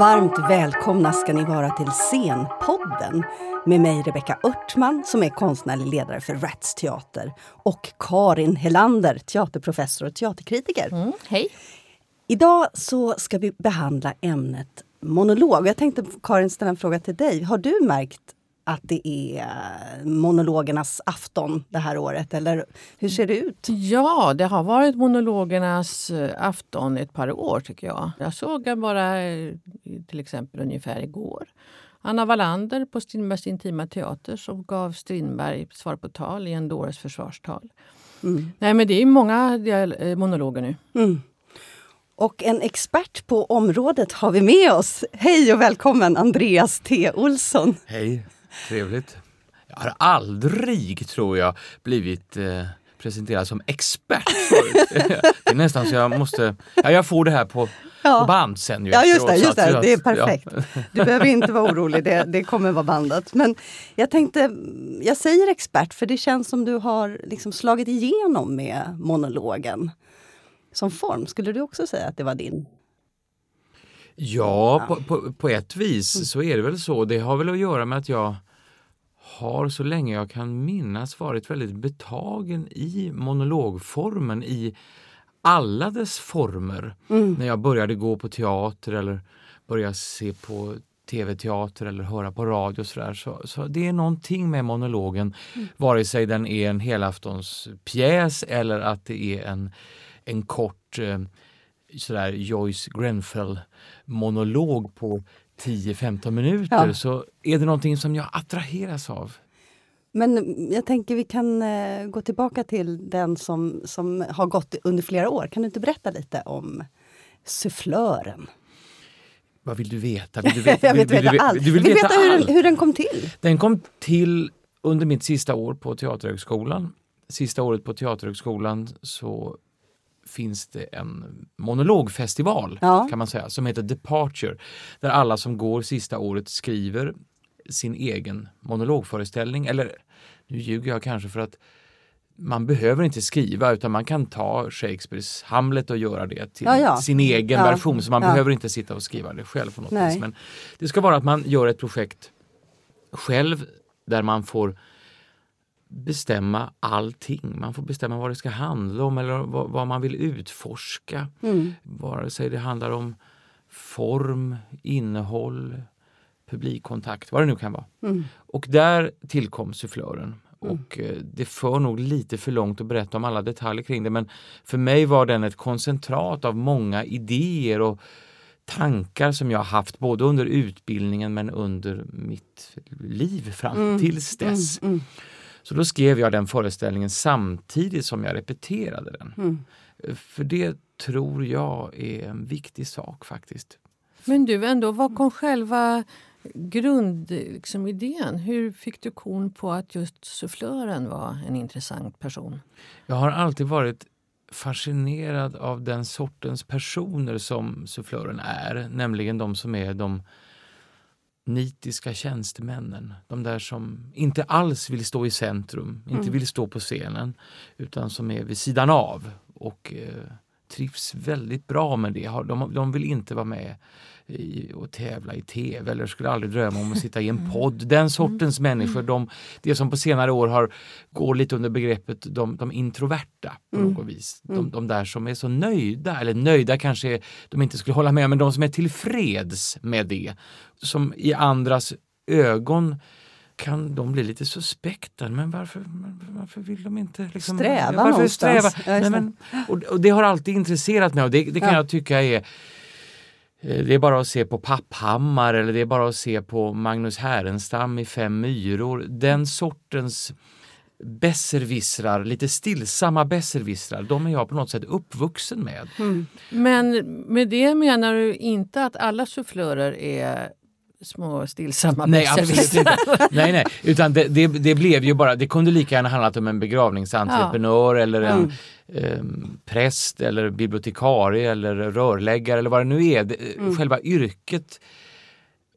Varmt välkomna ska ni vara till Scenpodden med mig Rebecka Örtman som är konstnärlig ledare för Rats Teater och Karin Helander, teaterprofessor och teaterkritiker. Mm, hej! Idag så ska vi behandla ämnet monolog. Jag tänkte Karin ställa en fråga till dig. Har du märkt att det är monologernas afton det här året? Eller hur ser det ut? Ja, det har varit monologernas eh, afton ett par år tycker jag. Jag såg den bara eh, till exempel ungefär igår. Anna Wallander på Strindbergs Intima Teater som gav Strindberg svar på tal i en dåres försvarstal. Mm. Nej, men det är många eh, monologer nu. Mm. Och en expert på området har vi med oss. Hej och välkommen Andreas T Olsson. Hej, trevligt. Jag har aldrig, tror jag, blivit eh, presenterad som expert förut. det är nästan så jag måste... Ja, jag får det här på, ja. på band sen. Ju ja, just det. Just det. det är perfekt. Ja. Du behöver inte vara orolig, det, det kommer vara bandat. Men jag tänkte, jag säger expert för det känns som du har liksom slagit igenom med monologen som form. Skulle du också säga att det var din? Ja. På, på, på, ett vis mm. så är det väl så. Det har väl att göra med att jag har så länge jag kan minnas varit väldigt betagen i monologformen i alla dess former. Mm. När jag började gå på teater eller började se på tv-teater eller höra på radio. Så. Så, så det är någonting med monologen, mm. vare sig den är en helaftonspjäs eller att det är en en kort eh, sådär Joyce Grenfell-monolog på 10-15 minuter ja. så är det någonting som jag attraheras av. Men jag tänker vi kan eh, gå tillbaka till den som, som har gått under flera år. Kan du inte berätta lite om sufflören? Vad vill du veta? Vill du veta jag vill, vill, veta allt. Du vill, vill veta, veta hur, den, hur den kom till. Den kom till under mitt sista år på Teaterhögskolan. Sista året på Teaterhögskolan så finns det en monologfestival ja. kan man säga som heter Departure där alla som går sista året skriver sin egen monologföreställning. Eller nu ljuger jag kanske för att man behöver inte skriva utan man kan ta Shakespeares Hamlet och göra det till ja, ja. sin egen version så man behöver inte sitta och skriva det själv på något vis. Men det ska vara att man gör ett projekt själv där man får bestämma allting. Man får bestämma vad det ska handla om eller vad, vad man vill utforska. Mm. Vare sig det handlar om form, innehåll, publikkontakt, vad det nu kan vara. Mm. Och där tillkom sufflören. Mm. Och eh, det för nog lite för långt att berätta om alla detaljer kring det men för mig var den ett koncentrat av många idéer och tankar som jag haft både under utbildningen men under mitt liv fram mm. tills dess. Mm. Så då skrev jag den föreställningen samtidigt som jag repeterade den. Mm. För det tror jag är en viktig sak faktiskt. Men du, ändå, vad kom själva grundidén? Liksom, Hur fick du kon på att just sufflören var en intressant person? Jag har alltid varit fascinerad av den sortens personer som sufflören är, nämligen de som är de nitiska tjänstemännen. De där som inte alls vill stå i centrum, inte mm. vill stå på scenen utan som är vid sidan av och eh, trivs väldigt bra med det. De, de vill inte vara med i, och tävla i tv eller skulle aldrig drömma om att sitta i en mm. podd. Den sortens mm. människor, de, det som på senare år har går lite under begreppet de, de introverta på mm. något vis. De, mm. de, där som är så nöjda, eller nöjda kanske de inte skulle hålla med men de som är tillfreds med det. Som i andras ögon kan de bli lite suspekta. Men varför, varför vill de inte liksom, sträva varför någonstans? Sträva? Ja, men, och, och, det har alltid intresserat mig och det, det kan ja. jag tycka är Eh, det är bara att se på Papphammar eller det är bara att se på Magnus Härenstam i Fem myror. Den sortens besserwissrar, lite stillsamma besserwissrar, de är jag på något sätt uppvuxen med. Mm. Men med det menar du inte att alla sufflörer är små stillsamma Nej, absolut inte. nej, nej. Utan det, det, det, blev ju bara, det kunde lika gärna handlat om en begravningsentreprenör ja. eller en eh, präst eller bibliotekarie eller rörläggare eller vad det nu är. Det, mm. Själva yrket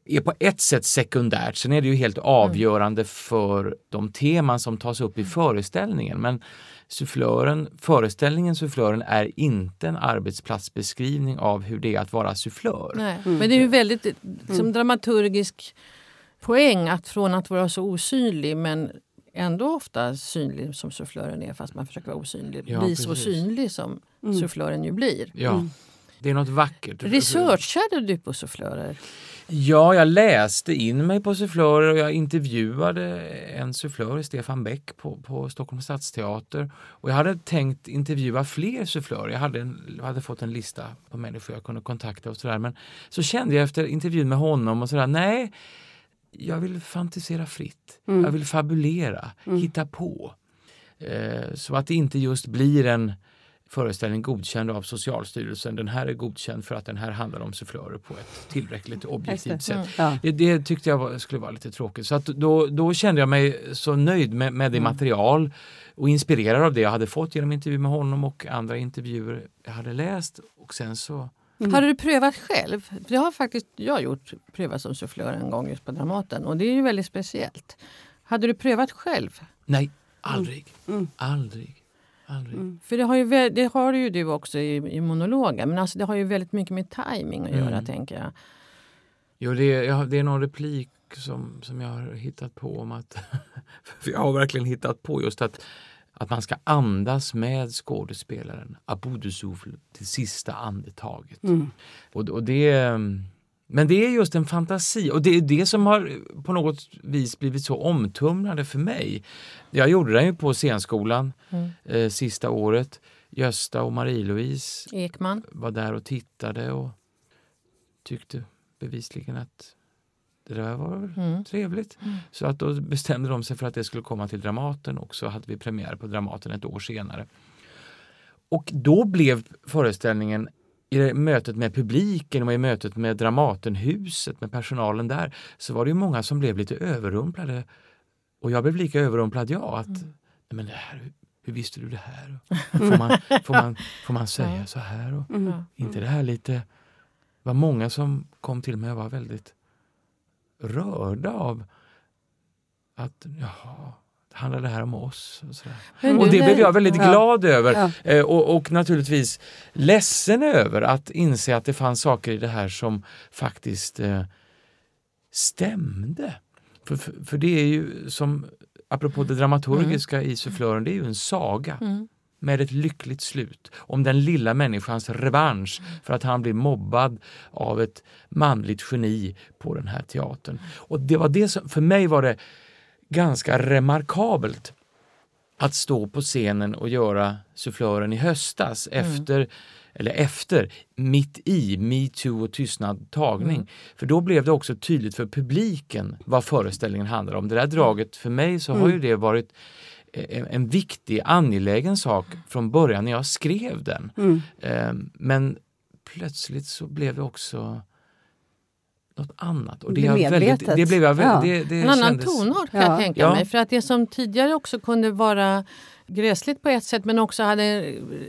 är på ett sätt sekundärt. Sen är det ju helt avgörande mm. för de teman som tas upp i föreställningen. Men sufflören, föreställningen Sufflören är inte en arbetsplatsbeskrivning av hur det är att vara sufflör. Nej, mm. Men det är ju väldigt liksom, mm. dramaturgisk poäng att från att vara så osynlig men ändå ofta synlig som sufflören är fast man försöker vara osynlig, ja, bli så synlig som mm. sufflören ju blir. Ja. Mm. Det är något vackert. Researchade du på sufflörer? Ja, jag läste in mig på sufflörer och jag intervjuade en sufflör, Stefan Bäck, på, på Stockholms stadsteater. Och jag hade tänkt intervjua fler sufflörer. Jag hade, en, hade fått en lista på människor jag kunde kontakta och sådär. Men så kände jag efter intervjun med honom och sådär, nej, jag vill fantisera fritt. Mm. Jag vill fabulera, mm. hitta på. Eh, så att det inte just blir en föreställning godkänd av Socialstyrelsen. Den här är godkänd för att den här handlar om sufflörer på ett tillräckligt objektivt sätt. Mm. Det, det, tyckte jag var, skulle vara lite tråkigt. Så att då, då kände jag mig så nöjd med, med det mm. material och inspirerad av det jag hade fått genom intervju med honom och andra intervjuer jag hade läst. Och sen så Mm. Har du prövat själv? Det har faktiskt jag gjort, prövat som sufflör en gång just på Dramaten och det är ju väldigt speciellt. Hade du prövat själv? Nej, aldrig. Mm. mm. Aldrig. Mm. För det har, ju, det har ju du också i, i monologen men alltså det har ju väldigt mycket med timing att göra mm. tänker jag. Jo, det är, det är någon replik som, som jag har hittat på om att... för jag har verkligen hittat på just att att man ska andas med skådespelaren, Abudusufl, till sista andetaget. Mm. Och, och det, men det är just en fantasi och det är det som har på något vis blivit så omtumlande för mig. Jag gjorde den ju på scenskolan mm. eh, sista året. Gösta och Marie-Louise Ekman var där och tittade och tyckte bevisligen att det där var mm. trevligt. Mm. Så att då bestämde de sig för att det skulle komma till Dramaten och så hade vi premiär på Dramaten ett år senare. Och då blev föreställningen i mötet med publiken och i mötet med Dramatenhuset, med personalen där, så var det många som blev lite överrumplade. Och jag blev lika överrumplad jag. Att, mm. men det här, hur visste du det här? Får man, får man, får man säga så här? Och, mm. Inte det här lite... Det var många som kom till mig och var väldigt rörda av att jaha, handlar det här om oss? Och, och det blev jag väldigt ja. glad över ja. eh, och, och, naturligtvis ledsen över att inse att det fanns saker i det här som faktiskt eh, stämde. För, för, för, det är ju som, apropå det dramaturgiska mm. i sufflören, det är ju en saga. Mm med ett lyckligt slut om den lilla människans revansch för att han blir mobbad av ett manligt geni på den här teatern. Och det var det som, för mig var det ganska remarkabelt att stå på scenen och göra sufflören i höstas mm. efter eller efter, mitt i metoo och tystnad tagning. Mm. För då blev det också tydligt för publiken vad föreställningen handlar om. Det där draget, för mig så har ju mm. det varit en, en viktig, angelägen sak från början när jag skrev den. Mm. Eh, men plötsligt så blev det också något annat. Och det, det, väldigt, det blev jag ja. det, det En annan kändes... tonart kan ja. jag tänka ja. mig. För att det som tidigare också kunde vara gräsligt på ett sätt men också hade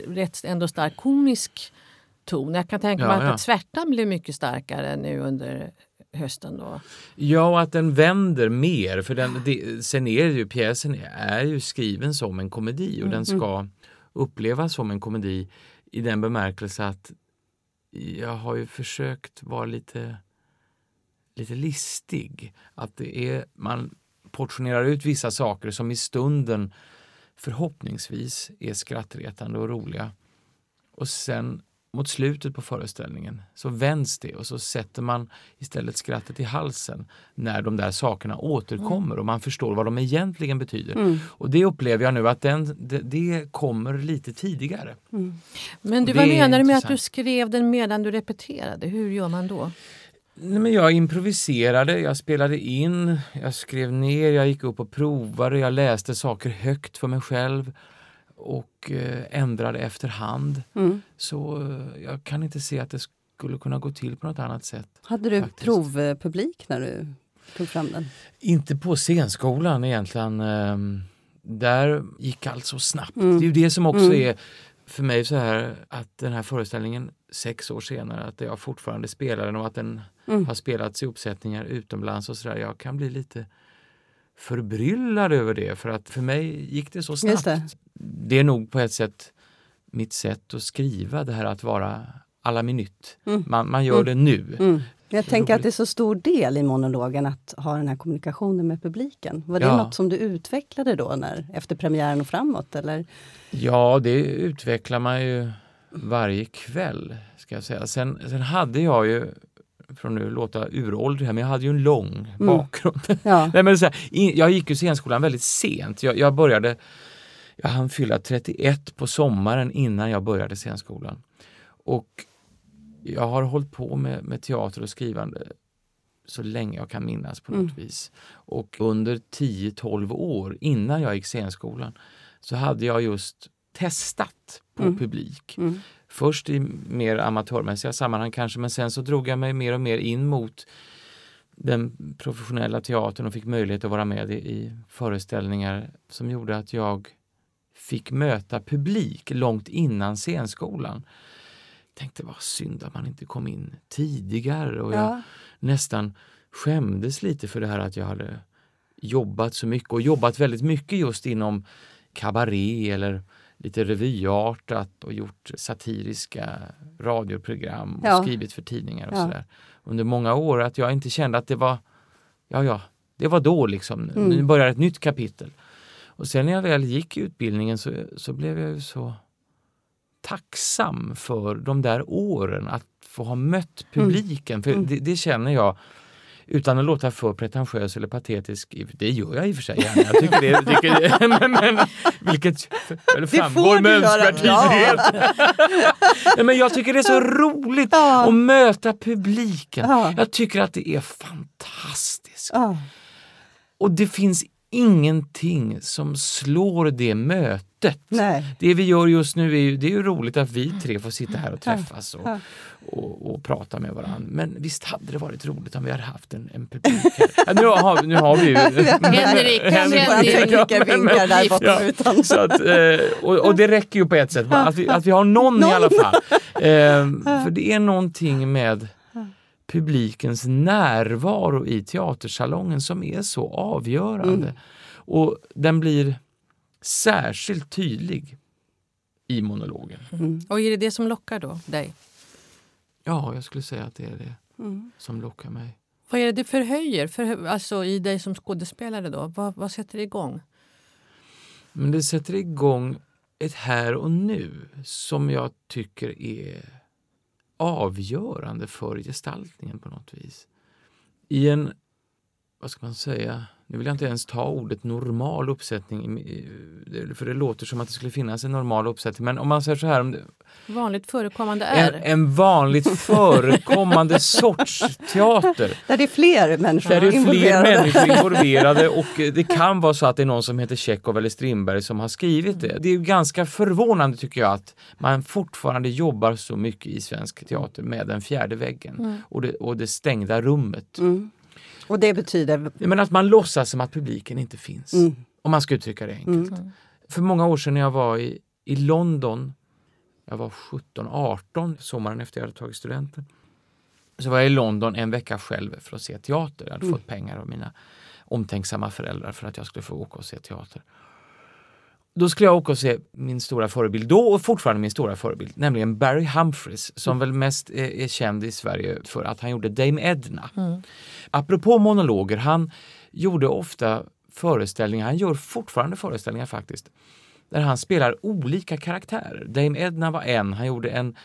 rätt ändå stark komisk ton. Jag kan tänka mig att svärtan blev mycket starkare nu under hösten då? Ja, och att den vänder mer. För den, det, sen är ju pjäsen är ju skriven som en komedi och mm. den ska upplevas som en komedi i den bemärkelse att jag har ju försökt vara lite, lite listig. Att det är, man portionerar ut vissa saker som i stunden förhoppningsvis är skrattretande och roliga. Och sen mot slutet på föreställningen så vänds det och så sätter man istället skrattet i halsen när de där sakerna återkommer mm. och man förstår vad de egentligen betyder. Mm. Och det upplever jag nu att den, det, det kommer lite tidigare. Mm. Men du, vad menar du med att du skrev den medan du repeterade? Hur gör man då? Nej, men jag improviserade, jag spelade in, jag skrev ner, jag gick upp och provade, jag läste saker högt för mig själv och eh, ändrade efterhand. Mm. Så eh, jag kan inte se att det skulle kunna gå till på något annat sätt. Hade du faktiskt. provpublik när du tog fram den? Inte på scenskolan egentligen. Ehm, där gick allt så snabbt. Mm. Det är ju det som också mm. är för mig så här att den här föreställningen sex år senare, att jag fortfarande spelar den och att den mm. har spelats i uppsättningar utomlands och sådär. Jag kan bli lite förbryllad över det för att för mig gick det så snabbt. Det. det. är nog på ett sätt mitt sätt att skriva, det här att vara alla minut. Mm. Man, man, gör mm. det nu. Mm. Jag tänker att det är så stor del i monologen att ha den här kommunikationen med publiken. Var det ja. något som du utvecklade då när, efter premiären och framåt? Eller? Ja, det utvecklar man ju varje kväll. ska jag säga. Sen, sen hade jag ju från nu låta uråldrig här, men jag hade ju en lång mm. bakgrund. Ja. Nej, men så här, jag gick ju scenskolan väldigt sent. Jag, jag började, jag hann fylla 31 på sommaren innan jag började scenskolan. Och jag har hållit på med, med teater och skrivande så länge jag kan minnas på något mm. vis. Och under 10-12 år innan jag gick scenskolan så hade jag just testat på mm. publik. Mm. Först i mer amatörmässiga sammanhang kanske men sen så drog jag mig mer och mer in mot den professionella teatern och fick möjlighet att vara med i, i föreställningar som gjorde att jag fick möta publik långt innan scenskolan tänkte vad synd att man inte kom in tidigare och jag ja. nästan skämdes lite för det här att jag hade jobbat så mycket och jobbat väldigt mycket just inom kabaré eller lite revyartat och gjort satiriska radioprogram och ja. skrivit för tidningar och ja. sådär under många år att jag inte kände att det var, ja ja, det var då liksom, mm. nu börjar ett nytt kapitel. Och sen när jag väl gick utbildningen så, så blev jag ju så tacksam för de där åren, att få ha mött mm. publiken. Mm. För det, det, känner jag, utan att låta för pretentiös eller patetisk, det gör jag i och för sig gärna. Jag tycker det, tycker men, men, vilket eller framgår med önskvärd tydlighet. Ja. men jag tycker det är så roligt ja. att möta publiken. Ja. Jag tycker att det är fantastiskt. Och det finns ingenting som slår det mötet. Nej. Det vi gör just nu är ju, det är ju roligt att vi tre får sitta här och träffas och, och, och prata med varandra. Men visst hade det varit roligt om vi hade haft en, en publik här. Nu har, nu har vi ju... Henrik, Henrik och, och, det räcker ju på ett sätt, att vi, att vi har någon, någon. i alla fall. Eh, för det är någonting med publikens närvaro i teatersalongen som är så avgörande. Mm. Och den blir särskilt tydlig i monologen. Mm. Och är det det som lockar då dig? Ja, jag skulle säga att det är det mm. som lockar mig. Vad är det det förhöjer för, alltså, i dig som skådespelare? då? Vad, vad sätter det igång? Men det sätter igång ett här och nu som jag tycker är avgörande för gestaltningen på något vis. I en, vad ska man säga, nu vill jag inte ens ta ordet normal uppsättning, för det låter som att det skulle finnas en normal uppsättning, men om man säger så här. Vanligt förekommande är? En, en vanligt förekommande sorts teater. Där det är fler människor Där det är fler involverade. människor involverade och det kan vara så att det är någon som heter Tjechov eller Strindberg som har skrivit det. Det är ganska förvånande tycker jag att man fortfarande jobbar så mycket i svensk teater med den fjärde väggen mm. och, det, och det stängda rummet. Mm. Och det betyder? Men att man låtsas som att publiken inte finns. Mm. Om man ska uttrycka det enkelt. Mm. För många år sedan när jag var i, i London, jag var 17-18, sommaren efter jag hade tagit studenten. Så var jag i London en vecka själv för att se teater. Jag hade mm. fått pengar av mina omtänksamma föräldrar för att jag skulle få åka och se teater. Då skulle jag åka och se min stora förebild, då och fortfarande min stora förebild, nämligen Barry Humphries som mm. väl mest är, är, känd i Sverige för att han gjorde Dame Edna. Mm. Apropå monologer, han gjorde ofta föreställningar, han gör fortfarande föreställningar faktiskt, där han spelar olika karaktärer. Dame Edna var en, han gjorde en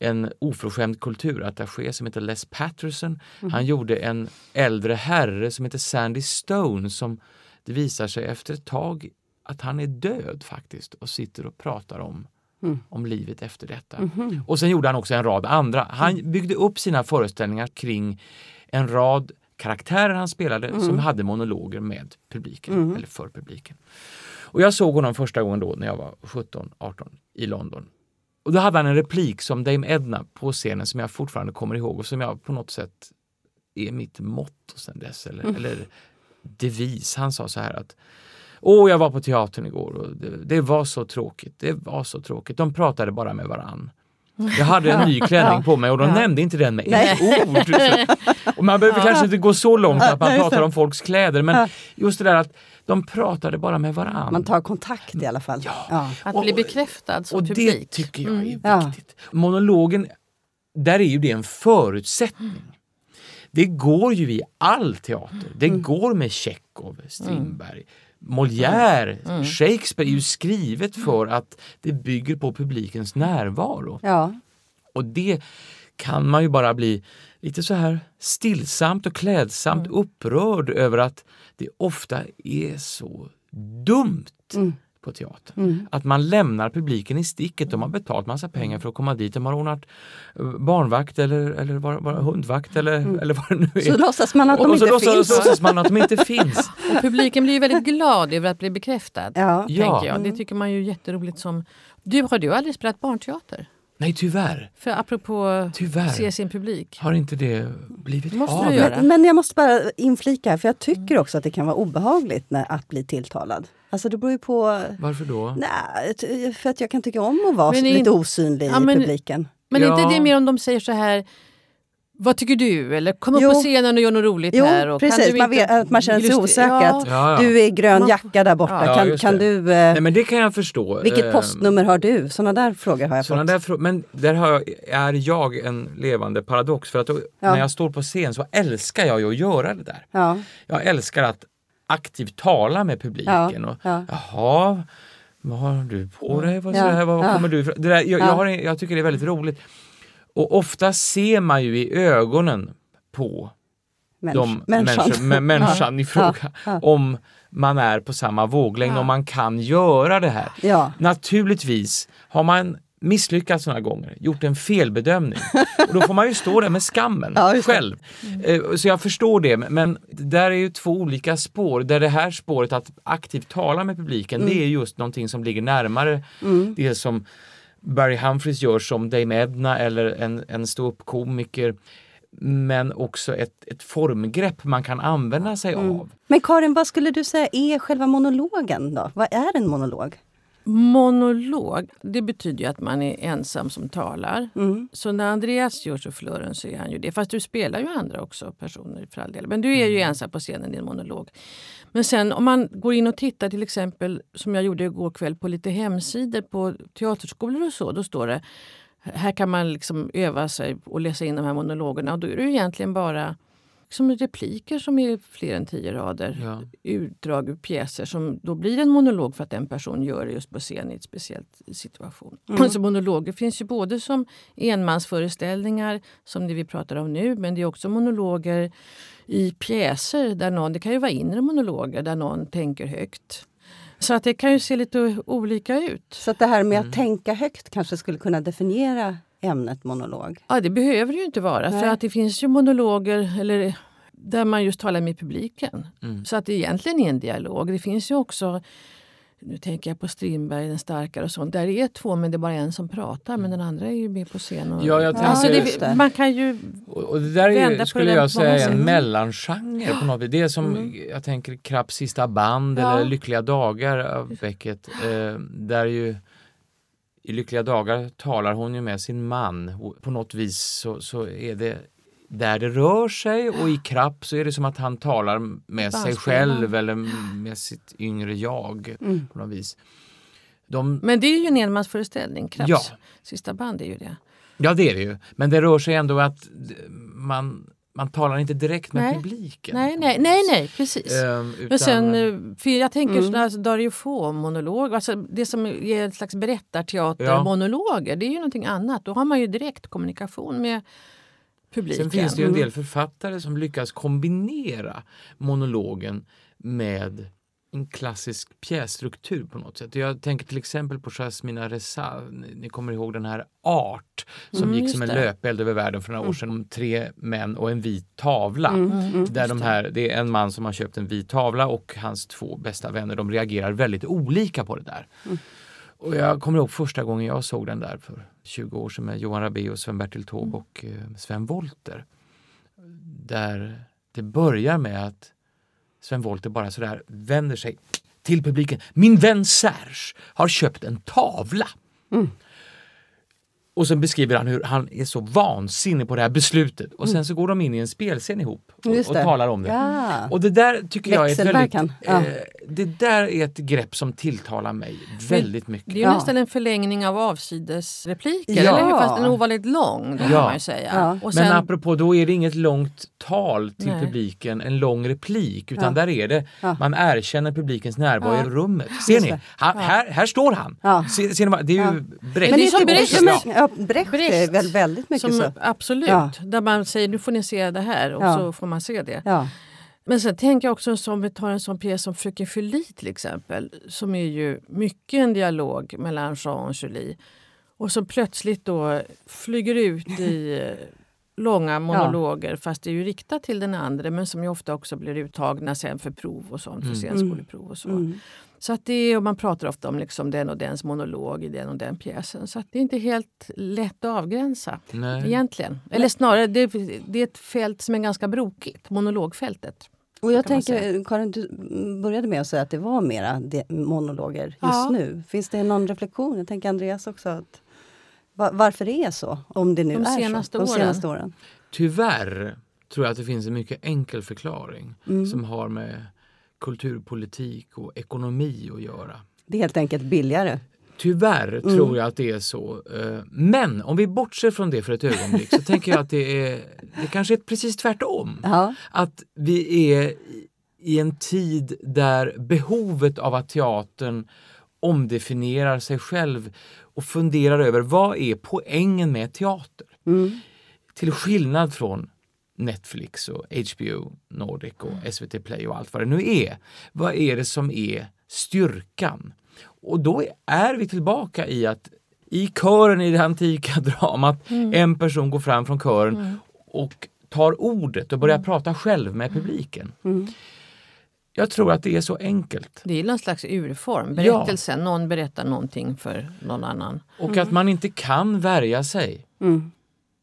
en oförskämd kulturattaché som heter Les Patterson. Mm. Han gjorde en äldre herre som heter Sandy Stone som det visar sig efter ett tag att han är död faktiskt och sitter och pratar om, mm. om livet efter detta. Mm. Och sen gjorde han också en rad andra. Han mm. byggde upp sina föreställningar kring en rad karaktärer han spelade mm. som hade monologer med publiken, mm. eller för publiken. Och jag såg honom första gången då när jag var 17-18 i London. Och då hade han en replik som Dame Edna på scenen som jag fortfarande kommer ihåg och som jag på något sätt är mitt motto sen dess, eller, mm. eller devis. Han sa så här att Åh, jag var på teatern igår och det, det, var så tråkigt. Det var så tråkigt. De pratade bara med varann. Jag hade en ny klänning på mig och de nämnde inte den med ett ord. Och man behöver kanske inte gå så långt att man pratar om folks kläder men just det där att de pratade bara med varandra. Man tar kontakt i alla fall. Ja. Att bli bekräftad som och publik. det tycker jag är mm. viktigt. Monologen, där är ju det en förutsättning. Det går ju i all teater. Det mm. går med Tjechov, Strindberg. Molière, mm. mm. Shakespeare är ju skrivet för att det bygger på publikens närvaro. Ja. Och det kan man ju bara bli lite så här stillsamt och klädsamt mm. upprörd över att det ofta är så dumt. Mm på teatern. Mm. Att man lämnar publiken i sticket. De har betalt massa pengar för att komma dit. De har ordnat eh, barnvakt eller, eller var, var, hundvakt eller, mm. eller vad det nu är. Så låtsas man att de inte låtsas, finns. Så låtsas man att de inte finns. Och publiken blir ju väldigt glad över att bli bekräftad. Ja. ja. Jag. Det tycker man ju är jätteroligt som... Du, har du aldrig spelat barnteater? Nej, tyvärr. För apropå tyvärr. se sin publik. Har inte det blivit måste av? Du göra. Men, men jag måste bara inflika, för jag tycker också att det kan vara obehagligt när, att bli tilltalad. Alltså det beror ju på... Varför då? Nej, för att jag kan tycka om att vara men lite osynlig ja, men, i publiken. Men ja. inte det mer om de säger så här vad tycker du? Eller kom upp jo. på scenen och gör något roligt jo, här. Och precis, man, vet, att man känner sig osäker. Ja. Ja, ja. Du är grön jacka där borta. kan, kan du... Eh, Nej, men det kan jag förstå. Vilket eh, postnummer har du? Sådana där frågor har jag Såna fått. Där men där jag, är jag en levande paradox. För att då, när jag står på scen så älskar jag ju att göra det där. Jag älskar att aktivt tala med publiken. Och, Jaha, vad har du på dig? Vad, ja, vad kommer du det där, jag, jag, har, jag tycker det är väldigt roligt. Och ofta ser man ju i ögonen på Människ de människan, människan i fråga om man är på samma våglängd, om man kan göra det här. Naturligtvis, har man misslyckats några gånger, gjort en felbedömning. Och då får man ju stå där med skammen ja, själv. Mm. Så jag förstår det, men där är ju två olika spår. Där det här spåret att aktivt tala med publiken, mm. det är just någonting som ligger närmare mm. det som Barry Humphries gör som Dame Edna eller en, en ståuppkomiker men också ett, ett formgrepp man kan använda sig mm. av. Men Karin, vad skulle du säga är själva monologen då? Vad är en monolog? Monolog, det betyder ju att man är ensam som talar. Mm. Så när Andreas gör sufflören så är han ju det. Fast du spelar ju andra också personer för all del. Men du är ju mm. ensam på scenen i en monolog. Men sen om man går in och tittar till exempel som jag gjorde igår kväll på lite hemsidor på teaterskolor och så. Då står det här kan man liksom öva sig och läsa in de här monologerna. Och då är det egentligen bara liksom repliker som är fler än tio rader. Ja. Utdrag ur pjäser som då blir en monolog för att en person gör det just på scen i ett speciellt situation. Mm. Alltså monologer finns ju både som enmansföreställningar som det vi pratar om nu men det är också monologer i pjäser där någon, det kan ju vara inre monologer där någon tänker högt. Så att det kan ju se lite olika ut. Så det här med att mm. tänka högt kanske skulle kunna definiera ämnet monolog? Ja, det behöver det ju inte vara. Nej. För att det finns ju monologer eller, där man just talar med publiken. Mm. Så att det egentligen är en dialog. Det finns ju också nu tänker jag på Strindberg, den starkare och sånt. Där är två men det är bara en som pratar men den andra är ju med på scen. Och, ja, jag tänker, alltså det, man kan ju och det där är, skulle jag säga en mellangenre på något vis. Det är som mm. jag tänker Krapps sista band ja. eller Lyckliga dagar av Beckett. Eh, där ju i Lyckliga dagar talar hon ju med sin man. På något vis så, så är det där det rör sig och i Krapp så är det som att han talar med sig själv eller med sitt yngre jag. Mm. på något vis. De... Men det är ju en enmansföreställning, Krapps ja. sista band är ju det. Ja det är det ju, men det rör sig ändå att man man talar inte direkt med nej. publiken. Nej, nej, nej, nej precis. Um, utan... Men sen, eh, för jag tänker mm. alltså, Dario Fo-monolog, alltså det som är en slags berättarteatermonologer, ja. det är ju någonting annat. Då har man ju direkt kommunikation med publiken. Sen finns det ju en del mm. författare som lyckas kombinera monologen med en klassisk pjässtruktur på något sätt. Jag tänker till exempel på Jasmina Reza, ni kommer ihåg den här Art som mm, gick som en löpeld över världen för några mm. år sedan om tre män och en vit tavla. Mm, mm, mm. där de här, det är en man som har köpt en vit tavla och hans två bästa vänner de reagerar väldigt olika på det där. Mm. Och jag kommer ihåg första gången jag såg den där för 20 år sedan med Johan Rabaeus, Sven-Bertil Taube och eh, Sven Volter. Där det börjar med att Sven Wollter bara sådär vänder sig till publiken. Min vän Serge har köpt en tavla. Mm. Och så beskriver han hur han är så vansinnig på det här beslutet. Och sen så går de in i en spelscen ihop och, och talar om det. Ja. Och det där tycker jag är ett väldigt, ja. eh, Det där är ett grepp som tilltalar mig väldigt mycket. Det är ju ja. nästan en förlängning av avsidesrepliker, ja. eller hur? Fast den är ovanligt lång, det ja. man ju säga. Sen, Men apropå, då är det inget långt tal till nej. publiken, en lång replik, utan där är det, man erkänner publikens närvaro i rummet. Ser ni? Han, här, här står han! Ser, ser ni, det är ju Brecht. Men det är som Brecht, Brecht, Brecht är väl väldigt mycket som, så. Absolut, ja. där man säger nu får ni se det här och ja. så får man se det. Ja. Men sen tänker jag också som vi tar en sån pjäs som Fröken Julie till exempel som är ju mycket en dialog mellan Jean och Julie och som plötsligt då flyger ut i eh, långa monologer ja. fast det är ju riktat till den andra men som ju ofta också blir uttagna sen för prov och sånt, för mm. senskoleprov och så. Mm. Så att det är, och man pratar ofta om liksom den och dens monolog i den och den pjäsen. Så att det är inte helt lätt att avgränsa Nej. egentligen. Eller snarare, det, det, är ett fält som är ganska brokigt, monologfältet. Och jag tänker, Karin, du började med att säga att det var mera monologer just ja. nu. Finns det någon reflektion? Jag tänker Andreas också. Att, varför det är så? Om det nu de är så. De åren. senaste åren. Tyvärr tror jag att det finns en mycket enkel förklaring mm. som har med kulturpolitik och ekonomi att göra. Det är helt enkelt billigare. Tyvärr mm. tror jag att det är så. Eh, men om vi bortser från det för ett ögonblick så tänker jag att det är det kanske är precis tvärtom. Ja. Att vi är i en tid där behovet av att teatern omdefinierar sig själv och funderar över vad är poängen med teater? Mm. Till skillnad från Netflix och HBO Nordic och SVT Play och allt vad det nu är. Vad är det som är styrkan? Och då är vi tillbaka i att i kören i det antika dramat, mm. en person går fram från kören mm. och tar ordet och börjar mm. prata själv med publiken. Mm. Jag tror att det är så enkelt. Det är någon slags urform, berättelsen. Ja. Någon berättar någonting för någon annan. Och att man inte kan värja sig. Mm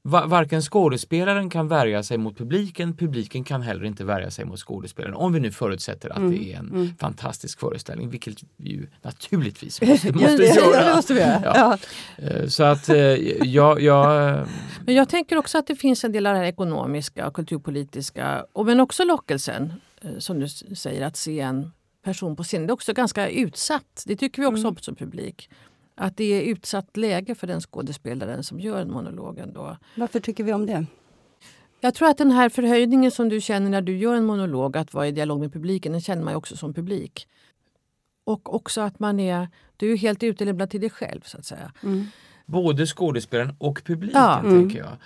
varken skådespelaren kan värja sig mot publiken, publiken kan heller inte värja sig mot skådespelaren. Om vi nu förutsätter att mm. det är en mm. fantastisk föreställning, vilket vi ju naturligtvis måste, måste göra. det måste vi göra. Ja. Eh, så att eh, jag, jag... Men jag tänker också att det finns en del av det här ekonomiska och kulturpolitiska, och men också lockelsen, eh, som du säger, att se en person på scen. Det är också ganska utsatt. Det tycker vi också mm. om som publik att det är utsatt läge för den skådespelaren som gör en monolog. Ändå. Varför tycker vi om det? Jag tror att den här förhöjningen som du känner när du gör en monolog, att vara i dialog med publiken, den känner man också som publik. Och också att man är, du är helt utelämnad till dig själv så att säga. Mm. Både skådespelaren och publiken ja. tänker jag.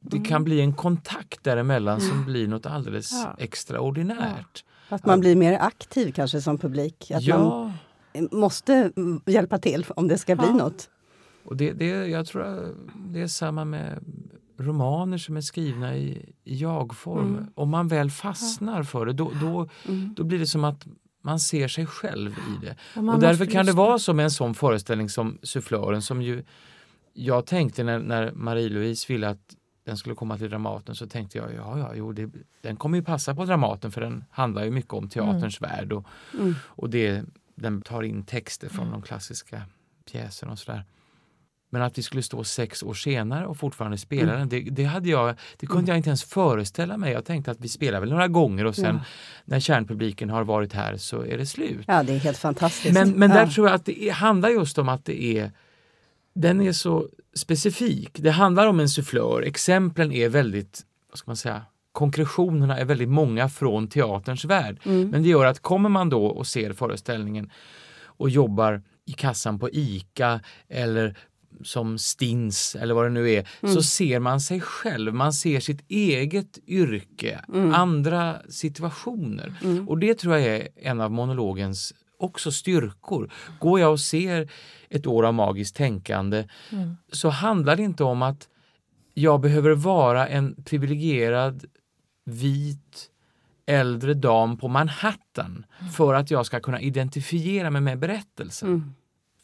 Det mm. kan bli en kontakt däremellan som blir något alldeles ja. extraordinärt. Ja. Att man blir mer aktiv kanske som publik. Att ja. man måste hjälpa till om det ska bli ja. något. Och det, det, jag tror det är samma med romaner som är skrivna i, i jag-form. Mm. Om man väl fastnar för det då, då, mm. då blir det som att man ser sig själv i det. Och, och därför kan det vara så med en sån föreställning som Sufflören som ju jag tänkte när, när Marie-Louise ville att den skulle komma till Dramaten så tänkte jag ja, ja, jo, det, den kommer ju passa på Dramaten för den handlar ju mycket om teaterns mm. värld och, mm. och det den tar in texter från mm. de klassiska pjäserna och sådär. Men att vi skulle stå sex år senare och fortfarande spela mm. den, det, det, hade jag, det kunde mm. jag inte ens föreställa mig. Jag tänkte att vi spelar väl några gånger och sen ja. när kärnpubliken har varit här så är det slut. Ja, det är helt fantastiskt. Men, men där tror jag att det handlar just om att det är den är så specifik. Det handlar om en sufflör. Exemplen är väldigt, vad ska man säga, konkretionerna är väldigt många från teaterns värld. Mm. Men det gör att kommer man då och ser föreställningen och jobbar i kassan på ICA eller som stins eller vad det nu är, mm. så ser man sig själv, man ser sitt eget yrke, mm. andra situationer. Mm. Och det tror jag är en av monologens också styrkor. Går jag och ser ett år av magiskt tänkande mm. så handlar det inte om att jag behöver vara en privilegierad vit äldre dam på Manhattan mm. för att jag ska kunna identifiera mig med berättelsen. Mm.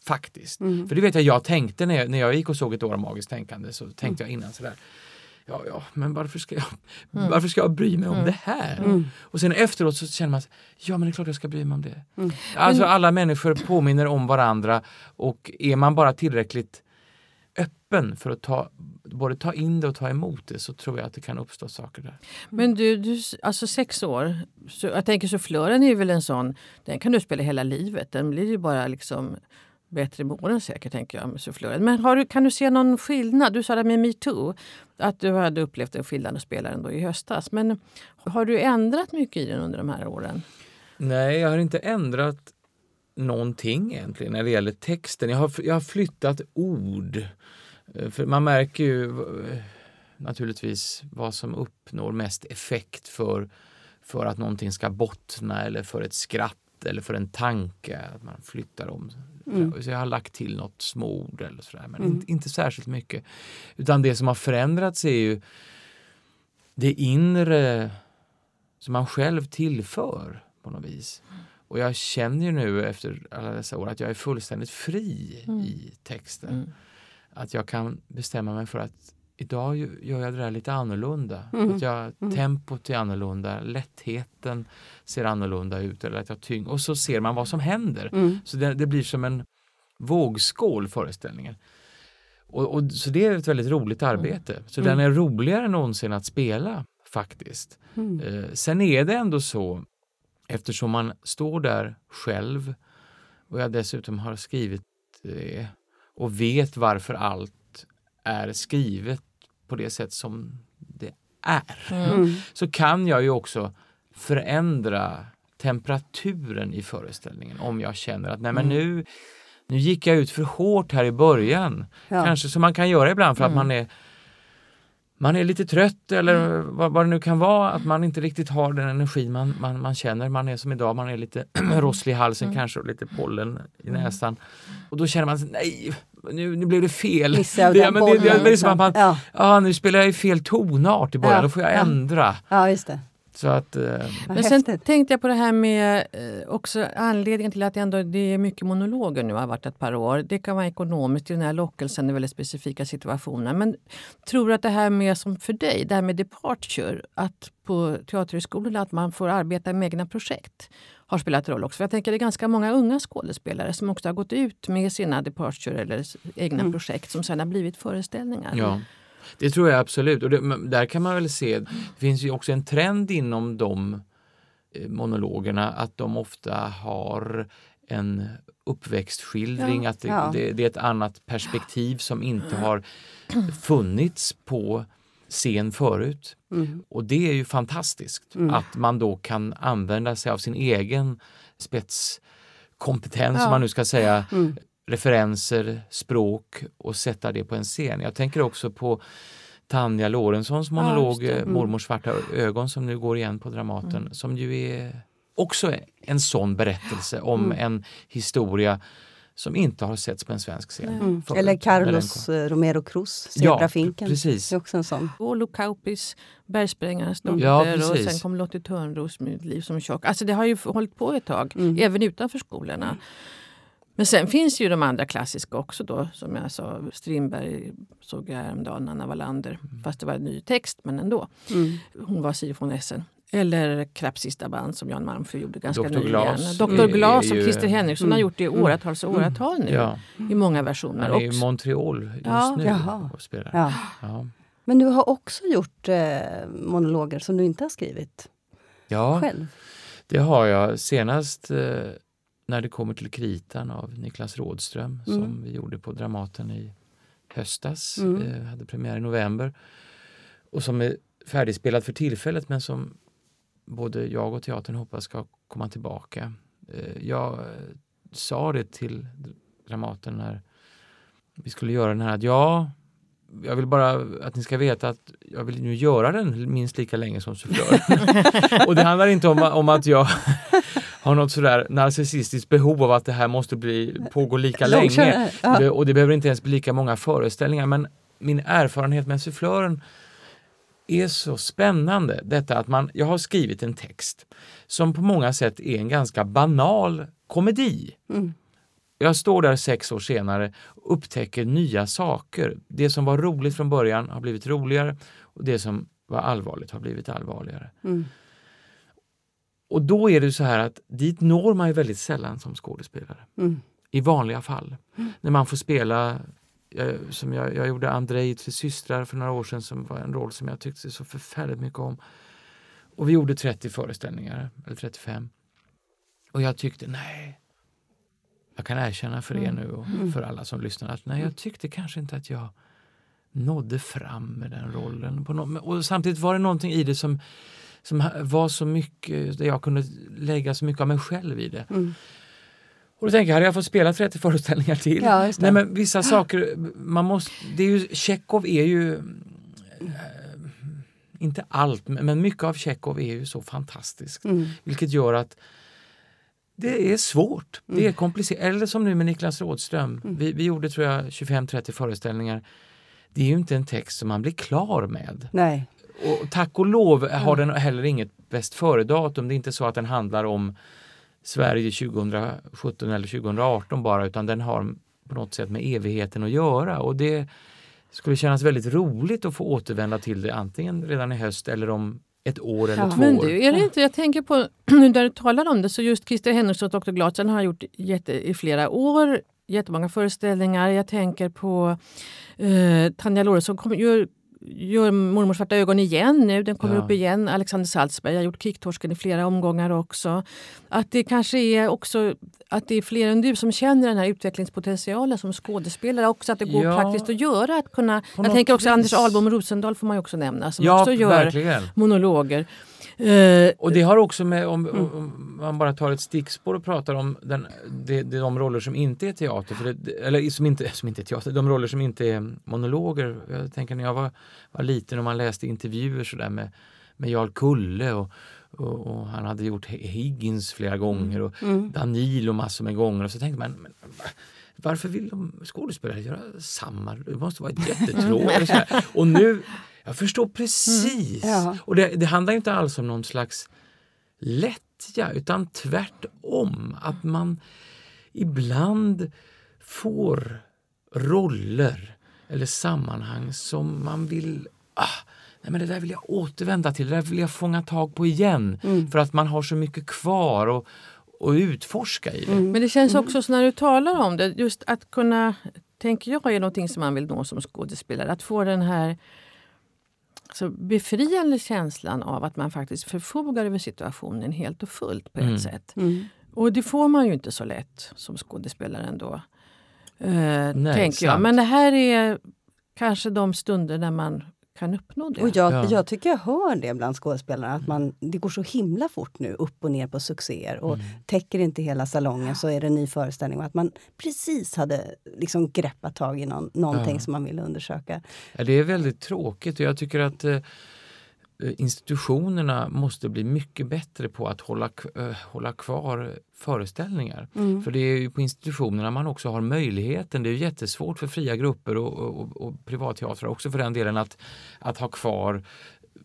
Faktiskt. Mm. För det vet jag, jag tänkte när jag, när jag gick och såg ett år av magiskt tänkande så tänkte mm. jag innan sådär Ja, ja, men varför ska jag, mm. varför ska jag bry mig om mm. det här? Och sen efteråt så känner man, ja men det är klart jag ska bry mig om det. Alltså alla människor påminner om varandra och är man bara tillräckligt öppen för att ta, både ta in det och ta emot det så tror jag att det kan uppstå saker där. Men du, du alltså sex år, så jag tänker sufflören är väl en sån, den kan du spela hela livet. Den blir ju bara liksom bättre med åren säkert, tänker jag, med sufflören. Men du, kan du se någon skillnad? Du sa det med metoo, att du hade upplevt en skillnad att spela den då i höstas. Men har du ändrat mycket i den under de här åren? Nej, jag har inte ändrat någonting egentligen när det gäller texten. Jag har, jag har flyttat ord. Eh, för man märker ju eh, naturligtvis vad som uppnår mest effekt för, för att någonting ska bottna eller för ett skratt eller för en tanke. Att man flyttar om. Mm. Så jag har lagt till något småord eller sådär, men mm. inte, inte särskilt mycket. Utan det som har förändrats är ju det inre som man själv tillför på något vis. Och jag känner ju nu efter alla dessa år att jag är fullständigt fri mm. i texten. Mm. Att jag kan bestämma mig för att idag gör jag det där lite annorlunda. Mm. Att jag, mm. Tempot är annorlunda, lättheten ser annorlunda ut. Eller att jag tyng och så ser man vad som händer. Mm. Så det, det, blir som en vågskål föreställningen. Och, och, så det är ett väldigt roligt mm. arbete. Så den är roligare än någonsin att spela faktiskt. Eh, sen är det ändå så Eftersom man står där själv och jag dessutom har skrivit det och vet varför allt är skrivet på det sätt som det är. Mm. Så kan jag ju också förändra temperaturen i föreställningen om jag känner att nej men mm. nu, nu gick jag ut för hårt här i början. Ja. Kanske som man kan göra ibland för mm. att man är man är lite trött eller mm. vad, vad, det nu kan vara, att man inte riktigt har den energi man, man, man känner. Man är som idag, man är lite rosslig i halsen mm. kanske och lite pollen i mm. näsan. Och då känner man sig, nej, nu, nu blev det fel. Det, ja, men det, det, det är som att man, ja. ah, nu spelar jag i fel tonart i början, ja. då får jag ändra. Ja, just det. Så att, eh, Men sen tänkte jag på det här med eh, också anledningen till att det, ändå, det är mycket monologer nu har varit ett par år. Det kan vara ekonomiskt i den här lockelsen i väldigt specifika situationer. Men tror du att det här med som för dig, det här med departure, att på teaterhögskolorna att man får arbeta med egna projekt har spelat roll också. För jag tänker det är ganska många unga skådespelare som också har gått ut med sina departure eller egna mm. projekt som sen har blivit föreställningar. Ja. Det tror jag absolut. Och det, där kan man väl se, det finns ju också en trend inom de eh, monologerna att de ofta har en uppväxtskildring, ja, att det, ja. det, det, är ett annat perspektiv som inte har funnits på scen förut. Mm. Och det är ju fantastiskt mm. att man då kan använda sig av sin egen spetskompetens, ja. om man nu ska säga, mm referenser, språk och sätta det på en scen. Jag tänker också på Tanja Lorentzons monolog ja, mm. Mormors svarta ögon som nu går igen på Dramaten mm. som ju är också en sån berättelse om mm. en historia som inte har setts på en svensk scen. Mm. Eller Carlos eh, Romero Cruz, Zebrafinken. Ja, precis. Det är också en sån. Olo Kaupis, Bergsprängarens dotter ja, och sen kom Lottie Törnros med Liv som tjock. Alltså det har ju hållit på ett tag, mm. även utanför skolorna. Men sen finns ju de andra klassiska också då. Som jag sa, Strindberg såg jag häromdagen, Anna Wallander. Mm. Fast det var en ny text, men ändå. Mm. Hon var sifon Essen. Eller Krapps sista band som Jan Malmsjö gjorde ganska Dr. nyligen. Glas. Dr. Glas som Christer Henriksson mm. har gjort i mm. åratals och åratal nu. Ja. I många versioner. Han är i Montreal just ja. nu Jaha. och spelar. Ja. Ja. Men du har också gjort eh, monologer som du inte har skrivit ja, själv? det har jag. Senast eh, när det kommer till kritan av Niklas Rådström mm. som vi gjorde på Dramaten i höstas, mm. eh, hade premiär i november. Och som är färdigspelad för tillfället men som både jag och teatern hoppas ska komma tillbaka. Eh, jag eh, sa det till Dramaten när vi skulle göra den här att ja, jag vill bara att ni ska veta att jag vill nu göra den minst lika länge som sufflör. och det handlar inte om, om att jag har något sådär narcissistiskt behov av att det här måste bli, pågå lika länge. Ja. Och det behöver inte ens bli lika många föreställningar. Men min erfarenhet med sufflören är så spännande. Detta att man, jag har skrivit en text som på många sätt är en ganska banal komedi. Mm. Jag står där sex år senare och upptäcker nya saker. Det som var roligt från början har blivit roligare och det som var allvarligt har blivit allvarligare. Mm. Och då är det så här att dit når man ju väldigt sällan som skådespelare. Mm. I vanliga fall. Mm. När man får spela jag, som jag, jag gjorde Andrei i Tre systrar för några år sedan som var en roll som jag tyckte så förfärligt mycket om. Och vi gjorde 30 föreställningar, eller 35. Och jag tyckte, nej, jag kan erkänna för er mm. nu och mm. för alla som lyssnar att nej, jag tyckte kanske inte att jag nådde fram med den rollen. På no och samtidigt var det någonting i det som, som var så mycket, där jag kunde lägga så mycket av mig själv i det. Mm. Och då tänker jag, hade jag fått spela 30 föreställningar till? Ja, Nej men vissa saker, man måste, det är ju, Tjechov är ju, äh, inte allt, men mycket av Tjechov är ju så fantastiskt. Mm. Vilket gör att det är svårt, mm. det är komplicerat. Eller som nu med Niklas Rådström, mm. vi, vi gjorde tror jag 25-30 föreställningar. Det är ju inte en text som man blir klar med. Nej. Och tack och lov har den heller inget bäst före-datum. Det är inte så att den handlar om Sverige 2017 eller 2018 bara utan den har på något sätt med evigheten att göra. Och det skulle kännas väldigt roligt att få återvända till det antingen redan i höst eller om ett år eller ja. två men du, är det inte, jag tänker på, nu där du talar om det, så just Christer Henriksson och Dr. Glatsen har gjort jätte, i flera år jättemånga föreställningar. Jag tänker på eh, Tanja Lorentzon gör gör Mormors svarta ögon igen nu. Den kommer ja. upp igen. Alexander Salzberg har gjort Kicktorsken i flera omgångar också. Att det kanske är också att det är fler än du som känner den här utvecklingspotentialen som skådespelare. Också att det går ja. praktiskt att göra. Att kunna, jag tänker också vis. Anders Ahlbom Rosendahl får man också nämna som ja, också gör verkligen. monologer. Uh, och det har också med, om, mm. om, man bara tar ett stickspår och pratar om den, de, de, de roller som inte är teater, för det, eller som inte, som inte är teater, de roller som inte är monologer. Jag tänker när jag var, var liten och man läste intervjuer sådär med, med Jarl Kulle och, och, och, han hade gjort Higgins flera gånger och mm. Danilo massor med gånger och så tänkte man men, varför vill de skådespelare göra samma? Det måste vara jättetråkigt. och nu jag förstår precis. Mm. Ja. Och det, det, handlar inte alls om någon slags lättja utan tvärtom. Att man ibland får roller eller sammanhang som man vill ah, Nej, men det där vill jag återvända till, det där vill jag fånga tag på igen. Mm. För att man har så mycket kvar och, och utforska i det. Mm. Men det känns också så när du talar om det, just att kunna, tänker jag, är någonting som man vill nå som skådespelare. Att få den här så befriande känslan av att man faktiskt förfogar över situationen helt och fullt på ett mm. sätt. Mm. Och det får man ju inte så lätt som skådespelare ändå. Eh, Nej, tänker jag. Men det här är kanske de stunder när man kan uppnå det. Och jag, ja. jag tycker jag hör det bland skådespelarna, att man, det går så himla fort nu upp och ner på succéer. Och mm. täcker inte hela salongen så är det en ny föreställning. Och att man precis hade liksom greppat tag i någon, någonting ja. som man ville undersöka. Ja, det är väldigt tråkigt och jag tycker att eh, institutionerna måste bli mycket bättre på att hålla, äh, hålla kvar föreställningar. Mm. För det är ju på institutionerna man också har möjligheten. Det är jättesvårt för fria grupper och, och, och privatteatrar också för den delen att, att ha kvar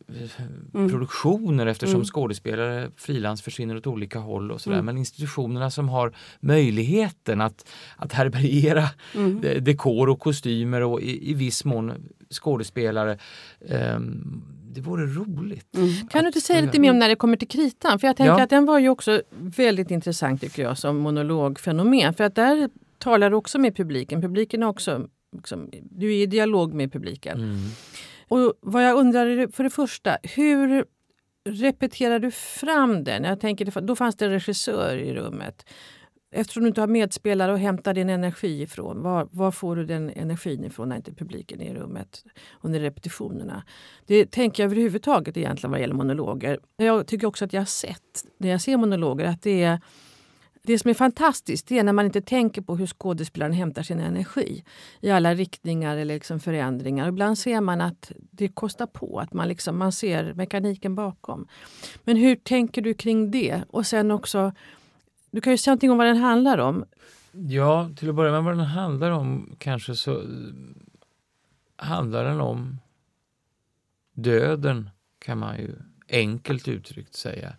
eh, mm. produktioner eftersom mm. skådespelare frilans försvinner åt olika håll och sådär. Mm. Men institutionerna som har möjligheten att, att härbärgera mm. dekor och kostymer och i, i viss mån skådespelare um, det vore roligt. Mm. Kan du inte säga lite mer om när det kommer till kritan? För jag tänker ja. att den var ju också väldigt intressant tycker jag som monologfenomen. För att där talar du också med publiken. Publiken är också, liksom, du är i dialog med publiken. Mm. Och vad jag undrar är för det första, hur repeterar du fram den? Jag tänker, då fanns det en regissör i rummet. Eftersom du inte har medspelare och hämtar din energi ifrån, var, var, får du den energin ifrån när inte publiken är i rummet under repetitionerna? Det tänker jag överhuvudtaget egentligen vad gäller monologer. Jag tycker också att jag har sett, när jag ser monologer, att det är det som är fantastiskt det är när man inte tänker på hur skådespelaren hämtar sin energi i alla riktningar eller liksom förändringar. Ibland ser man att det kostar på, att man, liksom, man ser mekaniken bakom. Men hur tänker du kring det? Och sen också du kan ju säga någonting om vad den handlar om. Ja, till att börja med vad den handlar om kanske så eh, handlar den om döden kan man ju enkelt uttryckt säga.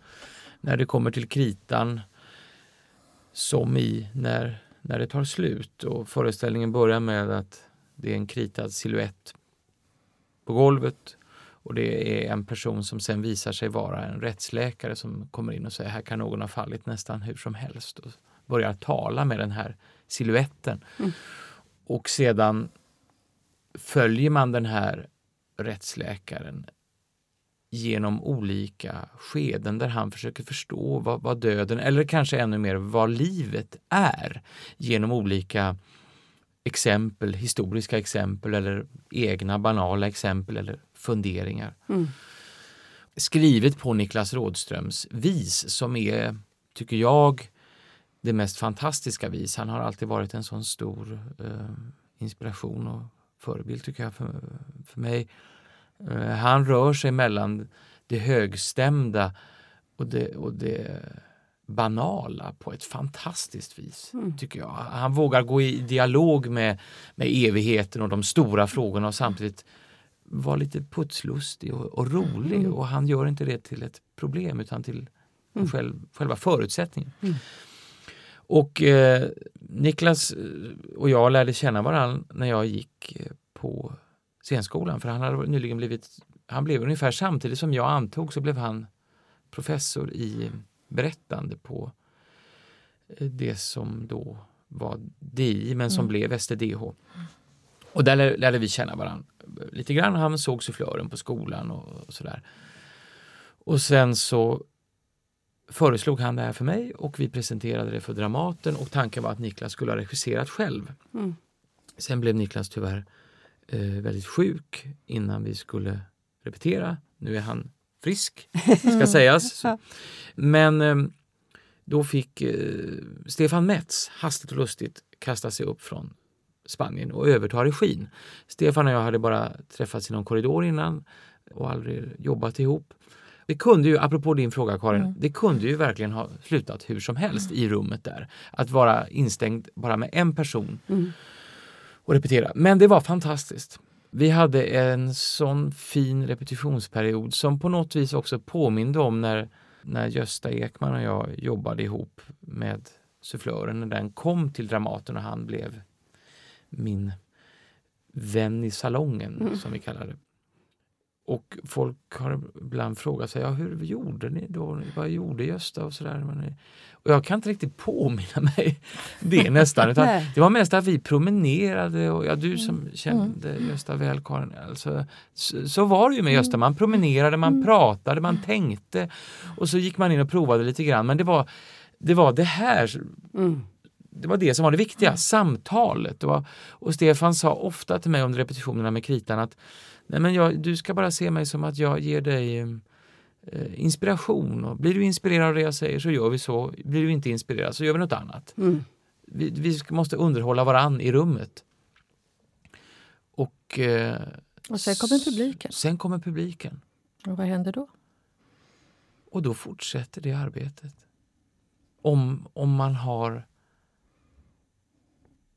När det kommer till kritan som i när, när det tar slut och föreställningen börjar med att det är en kritad siluett på golvet och det är en person som sen visar sig vara en rättsläkare som kommer in och säger här kan någon ha fallit nästan hur som helst och börjar tala med den här siluetten. Mm. Och sedan följer man den här rättsläkaren genom olika skeden där han försöker förstå vad, vad, döden, eller kanske ännu mer vad livet är genom olika exempel, historiska exempel eller egna banala exempel eller funderingar. Mm. Skrivet på Niklas Rådströms vis som är, tycker jag, det mest fantastiska vis. Han har alltid varit en sån stor eh, inspiration och förebild tycker jag för, för mig. Eh, han rör sig mellan det högstämda och det, och det banala på ett fantastiskt vis, mm. tycker jag. Han vågar gå i dialog med, med evigheten och de stora frågorna och samtidigt vara lite putslustig och, och rolig. Mm. Och han gör inte det till ett problem utan till mm. själv, själva förutsättningen. Mm. Och eh, Niklas och jag lärde känna varandra när jag gick eh, på scenskolan för han hade nyligen blivit, han blev ungefär samtidigt som jag antog så blev han professor i berättande på eh, det som då var DI men som mm. blev STDH. Och där lärde vi känna varandra lite grann. Han såg sufflören på skolan och, och sådär. Och sen så föreslog han det här för mig och vi presenterade det för Dramaten och tanken var att Niklas skulle ha regisserat själv. Mm. Sen blev Niklas tyvärr eh, väldigt sjuk innan vi skulle repetera. Nu är han frisk, ska sägas. Men eh, då fick eh, Stefan Metz hastigt och lustigt kasta sig upp från Spanien och överta regin. Stefan och jag hade bara träffats i någon korridor innan och aldrig jobbat ihop. Det kunde ju, apropå din fråga Karin, mm. det kunde ju verkligen ha slutat hur som helst mm. i rummet där. Att vara instängd bara med en person mm. och repetera. Men det var fantastiskt. Vi hade en sån fin repetitionsperiod som på något vis också påminde om när, när Gösta Ekman och jag jobbade ihop med sufflören när den kom till Dramaten och han blev min vän i salongen mm. som vi kallar det. Och folk har ibland frågat sig, ja, hur gjorde ni då? Vad gjorde Gösta och sådär? Och jag kan inte riktigt påminna mig det nästan. Utan det var mest att vi promenerade och ja, du som mm. kände mm. Gösta väl Karin. Alltså, så, så, var det ju med Gösta, man promenerade, man mm. pratade, man tänkte och så gick man in och provade lite grann. Men det var det, var det här mm det var det som var det viktiga, mm. samtalet. Och, och Stefan sa ofta till mig under repetitionerna med kritan att Nej, men jag, du ska bara se mig som att jag ger dig eh, inspiration. Och blir du inspirerad av det jag säger så gör vi så. Blir du inte inspirerad så gör vi något annat. Mm. Vi, vi, måste underhålla varann i rummet. Och, eh, och sen kommer publiken. Sen kommer publiken. Och vad händer då? Och då fortsätter det arbetet. Om, om man har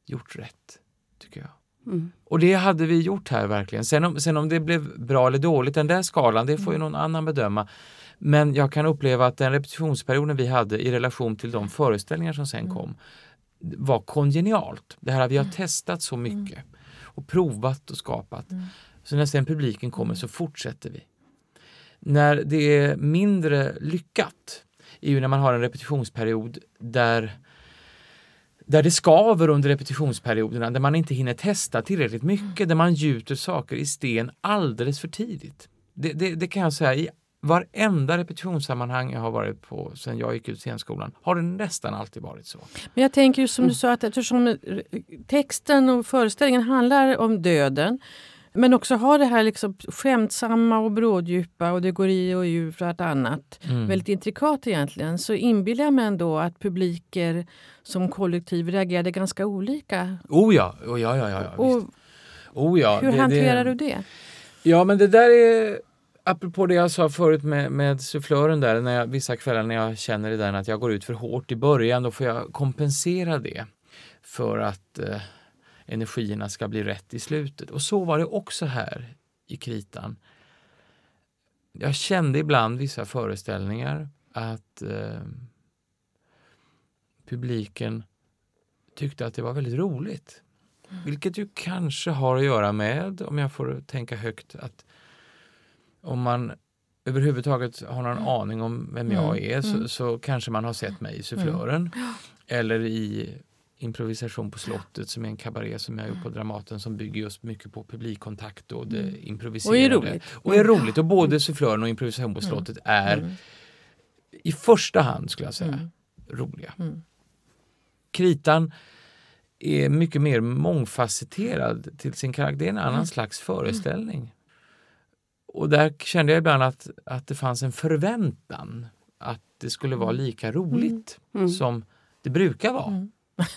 gjort rätt, tycker jag. Mm. Och det hade vi gjort här verkligen. Sen om, sen om det blev bra eller dåligt, den där skalan, det får ju mm. någon annan bedöma. Men jag kan uppleva att den repetitionsperioden vi hade i relation till de föreställningar som sen mm. kom var kongenialt. Det här vi har mm. testat så mycket och provat och skapat. Så när sen publiken kommer så fortsätter vi. När det är mindre lyckat är ju när man har en repetitionsperiod där där det skaver under repetitionsperioderna, där man inte hinner testa tillräckligt mycket, där man gjuter saker i sten alldeles för tidigt. Det, det, det kan jag säga i varenda repetitionssammanhang jag har varit på sen jag gick ut scenskolan har det nästan alltid varit så. Men jag tänker som du sa att eftersom texten och föreställningen handlar om döden men också ha det här liksom skämtsamma och bråddjupa och det går i och ur för att annat. Mm. Väldigt intrikat egentligen. Så inbillar jag mig ändå att publiker som kollektiv reagerade ganska olika. Oh ja, oh ja, ja, ja, och oh ja. Hur det, hanterar det, du det? Ja men det där är apropå det jag sa förut med, med sufflören där, när jag, vissa kvällar när jag känner det där att jag går ut för hårt i början, då får jag kompensera det för att eh, energierna ska bli rätt i slutet. Och så var det också här i kritan. Jag kände ibland vissa föreställningar att eh, publiken tyckte att det var väldigt roligt. Mm. Vilket ju kanske har att göra med, om jag får tänka högt, att om man överhuvudtaget har någon mm. aning om vem jag mm. är så, så, kanske man har sett mig i sufflören. Eller i improvisation på slottet som är en kabaré som jag gjort på Dramaten som bygger just mycket på publikkontakt och det mm. improviserade. Och är roligt. Och är roligt och både sufflören och improvisation på mm. slottet är mm. i första hand skulle jag säga roliga. Kritan är mycket mer mångfacetterad till sin karaktär. Det är en annan mm. slags föreställning. Och där kände jag ibland att, att det fanns en förväntan att det skulle vara lika roligt mm. som det brukar vara. Mm.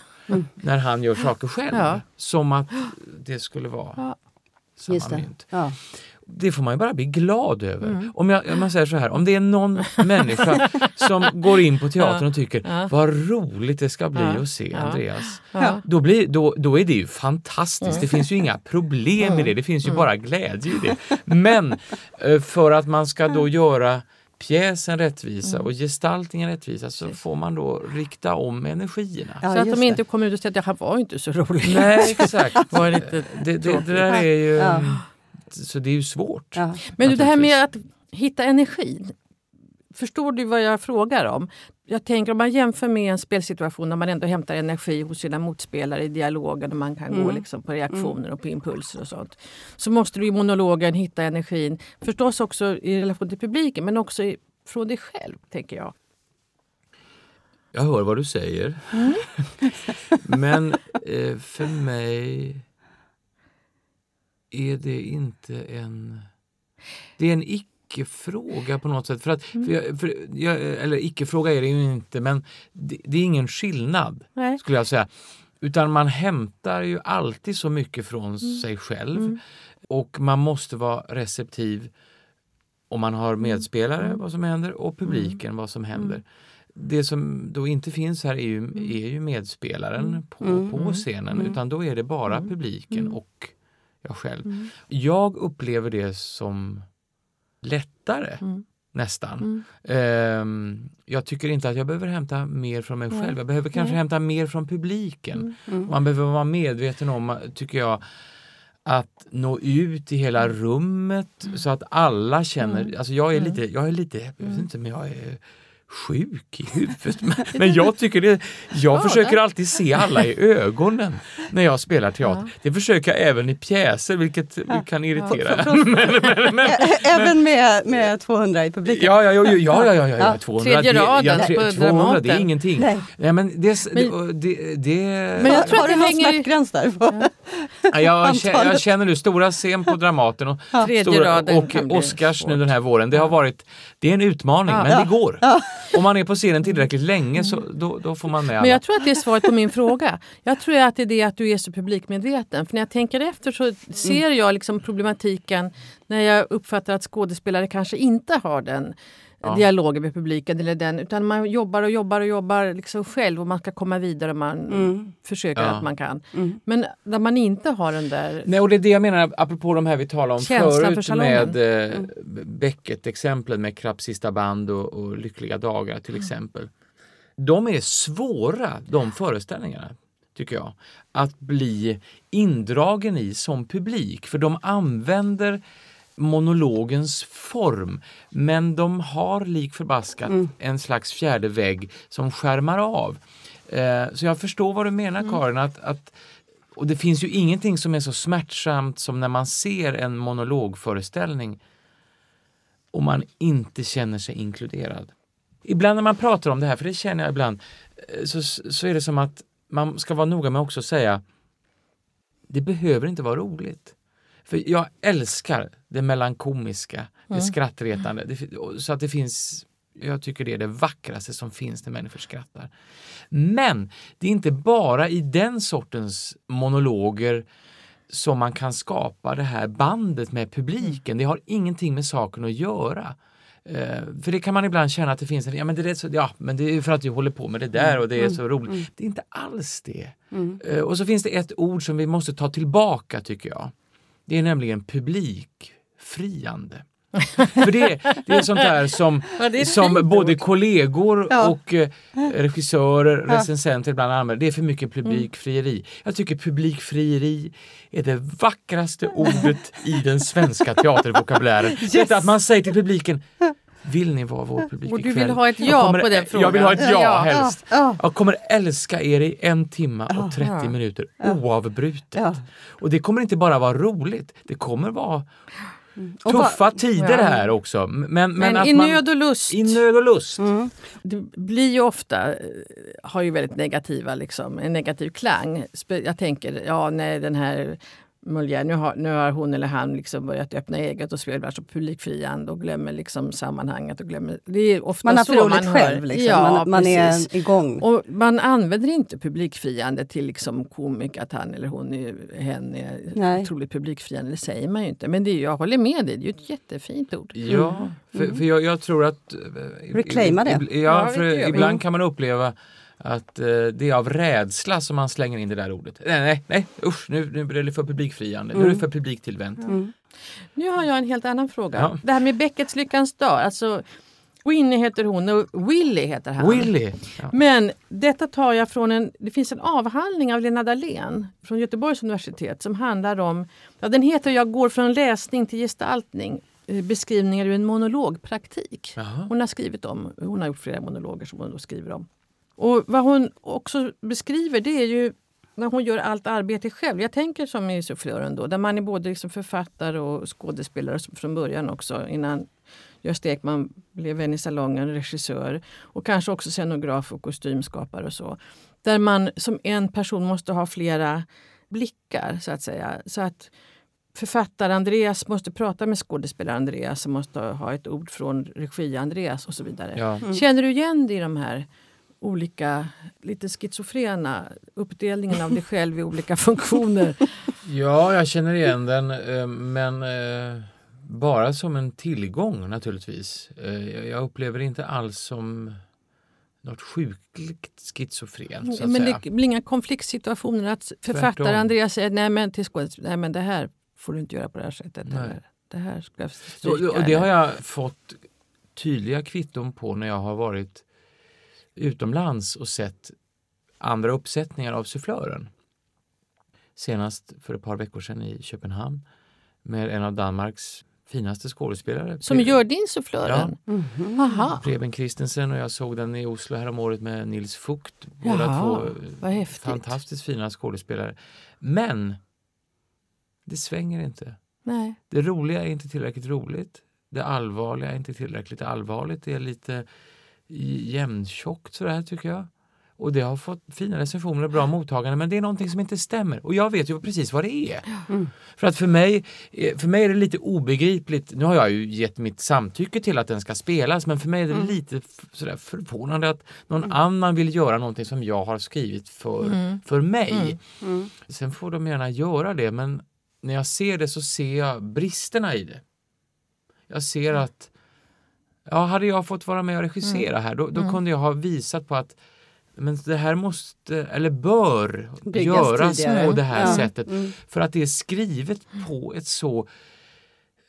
när han gör saker själv. Ja. Som att det skulle vara ja. samma mynt. Ja. Det får man ju bara bli glad över. Mm. Om, jag, om jag säger så här, om det är någon människa som går in på teatern och tycker vad roligt det ska bli att se Andreas. Då, blir, då, då är det ju fantastiskt. Mm. Det finns ju inga problem i det, det finns ju mm. bara glädje i det. Men eh, för att man ska då göra pjäsen rättvisa mm. och gestaltningen rättvisa så får man då rikta om energierna. Ja, så att de inte kommer ut och säger att han var inte så rolig. Nej, exakt. var lite det, det, det, där är ju... Ja. Så det är ju svårt. Ja. Men du, det här med att hitta energin. Förstår du vad jag frågar om? Jag tänker om man jämför med en spelsituation där man ändå hämtar energi hos sina motspelare i dialogen och man kan mm. gå liksom på reaktioner mm. och på impulser och sånt. Så måste du i monologen hitta energin, förstås också i relation till publiken men också i, från dig själv, tänker jag. Jag hör vad du säger. Mm. men eh, för mig är det inte en... Det är en icke icke-fråga på något sätt. För att, för jag, för jag, eller icke-fråga är det ju inte, men det, det är ingen skillnad Nej. skulle jag säga. Utan man hämtar ju alltid så mycket från mm. sig själv mm. och man måste vara receptiv om man har mm. medspelare, mm. vad som händer, och publiken, mm. vad som händer. Mm. Det som då inte finns här är ju, är ju medspelaren på, på scenen, utan då är det bara publiken och jag själv. Jag upplever det som lättare. Mm. Nästan. Um, jag tycker inte att jag behöver hämta mer från mig själv. Jag behöver kanske hämta mer från publiken. Mm. mm. Man behöver vara medveten om, tycker jag, att nå ut i hela rummet mm. så att alla känner, alltså jag är lite, jag är lite, jag vet inte men jag är sjuk i huvudet. Men, men jag tycker det, jag försöker alltid se alla i ögonen när jag spelar teater. Ja. Det försöker jag även i pjäser vilket ja. kan irritera. Ja. men, men, även med, med 200 i publiken? Ja, ja, ja, ja, ja, ja, ja. 200, Tredje raden det, ja, tre, på 200 det är ingenting. Nej. Nej men, det, det, det, men jag tror har du någon smärtgräns där? Jag, känner, jag känner nu stora scen på Dramaten och, stora, och Oscars nu den här våren. Det har varit, det är en utmaning men det går. Om man är på scenen tillräckligt länge så då, då får man med alla. Men jag tror att det är svaret på min fråga. Jag tror att det är det att du är så publikmedveten. För när jag tänker efter så ser jag liksom problematiken när jag uppfattar att skådespelare kanske inte har den ja. dialogen med publiken. Eller den, utan man jobbar och jobbar och jobbar liksom själv och man ska komma vidare och man mm. försöker ja. att man kan. Mm. Men när man inte har den där... Nej, och det är det jag menar apropå de här vi talade om förut för med eh, mm. Beckett-exemplen med Krabs sista band och, och Lyckliga dagar till exempel. De är svåra de föreställningarna tycker jag, att bli indragen i som publik för de använder monologens form. Men de har lik förbaskat mm. en slags fjärde vägg som skärmar av. Eh, så jag förstår vad du menar mm. Karin. Att, att, och det finns ju ingenting som är så smärtsamt som när man ser en monologföreställning och man inte känner sig inkluderad. Ibland när man pratar om det här, för det känner jag ibland, eh, så, så är det som att man ska vara noga med också att säga det behöver inte vara roligt. För jag älskar det melankomiska, det mm. skrattretande. Det, så att det finns, jag tycker det är det vackraste som finns när människor skrattar. Men det är inte bara i den sortens monologer som man kan skapa det här bandet med publiken. Det har ingenting med saken att göra. Uh, för det kan man ibland känna att det finns en, ja men det är, så, ja, men det är för att du håller på med det där och det är mm. så roligt. Mm. Det är inte alls det. Mm. Uh, och så finns det ett ord som vi måste ta tillbaka tycker jag. Det är nämligen publikfriande. För det, det är sånt där som, som både kollegor ja. och eh, regissörer, ja. recensenter ibland använder. Det är för mycket publikfrieri. Mm. Jag tycker publikfrieri är det vackraste ordet i den svenska teatervokabulären. Yes. Detta att man säger till publiken Vill ni vara vår publik Och du ikväll? vill ha ett ja kommer, på den frågan? Jag vill ha ett ja, ja. helst. Ja. Jag kommer älska er i en timme och 30 Ja. minuter oavbrutet. Ja. Och det kommer inte bara vara roligt, det kommer vara Och tuffa va- tider Ja. här också. Men, men, Men att i man, nöd och lust. I nöd och lust. Mm. Det blir ju ofta, eh, har ju väldigt negativa, liksom, en negativ klang. Jag tänker, ja nej den här Molière, nu har, nu har hon eller han liksom börjat öppna eget och spelar så publikfriande och glömmer liksom sammanhanget. Och glömmer, det är ofta Man har så för roligt själv. Liksom. Ja, man man är igång. Och man använder inte publikfriande till liksom komik, att han eller hon är, hen är Nej. otroligt publikfriande. Det säger man ju inte. Men det är, jag håller med dig, det är ju ett jättefint ord. Ja, för, för jag, jag tror att... eh, Reclaima det. Ja, Ja, för vi. ibland kan man uppleva att eh, det är av rädsla som man slänger in det där ordet. Nej, nej, nej usch, nu, nu är det för publikfriande, nu är det för publiktillvänt. Mm. Nu har jag en helt annan fråga. Ja. Det här med Beckets Lyckans dag. Alltså, Winnie heter hon och Willy heter han. Willy! Ja. Men detta tar jag från en, det finns en avhandling av Lena Dahlén från Göteborgs universitet som handlar om, ja, den heter Jag går från läsning till gestaltning. eh, Beskrivningar ur en monologpraktik. Jaha. Hon har skrivit om, hon har gjort flera monologer som hon då skriver om. Och vad hon också beskriver det är ju när hon gör allt arbete själv. Jag tänker som i Sufflören då, där man är både liksom författare och skådespelare från början också innan Gösta Ekman blev vän i salongen, regissör och kanske också scenograf och kostymskapare och så. Där man som en person måste ha flera blickar så att säga. Så att författare Andreas måste prata med skådespelare Andreas som måste ha ett ord från regi Andreas och så vidare. Ja. Känner du igen dig i de här olika, lite schizofrena uppdelningen av dig själv i olika funktioner? ja, jag känner igen den, eh, men eh, bara som en tillgång naturligtvis. Eh, jag- upplever det inte alls som något sjukligt schizofrent. Så att men säga. det blir inga konfliktsituationer att författare Tvärtom. Andreas säger nej men till skådespelare, nej men det här får du inte göra på det här sättet. Nej. Eller, det här ska jag stryka. och det har jag fått tydliga kvitton på när jag har varit utomlands och sett andra uppsättningar av Sufflören. Senast för ett par veckor sedan i Köpenhamn med en av Danmarks finaste skådespelare. Som gör din sufflören? Mhm. Aha. Preben Christensen och jag såg den i Oslo häromåret med Nils Fucht. Båda Jaha, två häftigt. fantastiskt fina skådespelare. Men det svänger inte. Nej. Det roliga är inte tillräckligt roligt. Det allvarliga är inte tillräckligt allvarligt. Det är lite jämntjockt sådär tycker jag. Och det har fått fina recensioner och bra mottagande men det är någonting som inte stämmer. Och jag vet ju precis vad det är. Mm. För att för mig, eh, för mig är det lite obegripligt. Nu har jag ju gett mitt samtycke till att den ska spelas men för mig är det Mm. lite sådär förvånande att någon annan vill göra någonting som jag har skrivit för, Mm. för mig. Mm. Sen får de gärna göra det men när jag ser det så ser jag bristerna i det. Jag ser Mm. att ja, hade jag fått vara med och regissera här då, då Mm. kunde jag ha visat på att men det här måste, eller bör, Byggas göras tidigare. på det här Ja. sättet. Mm. För att det är skrivet på ett så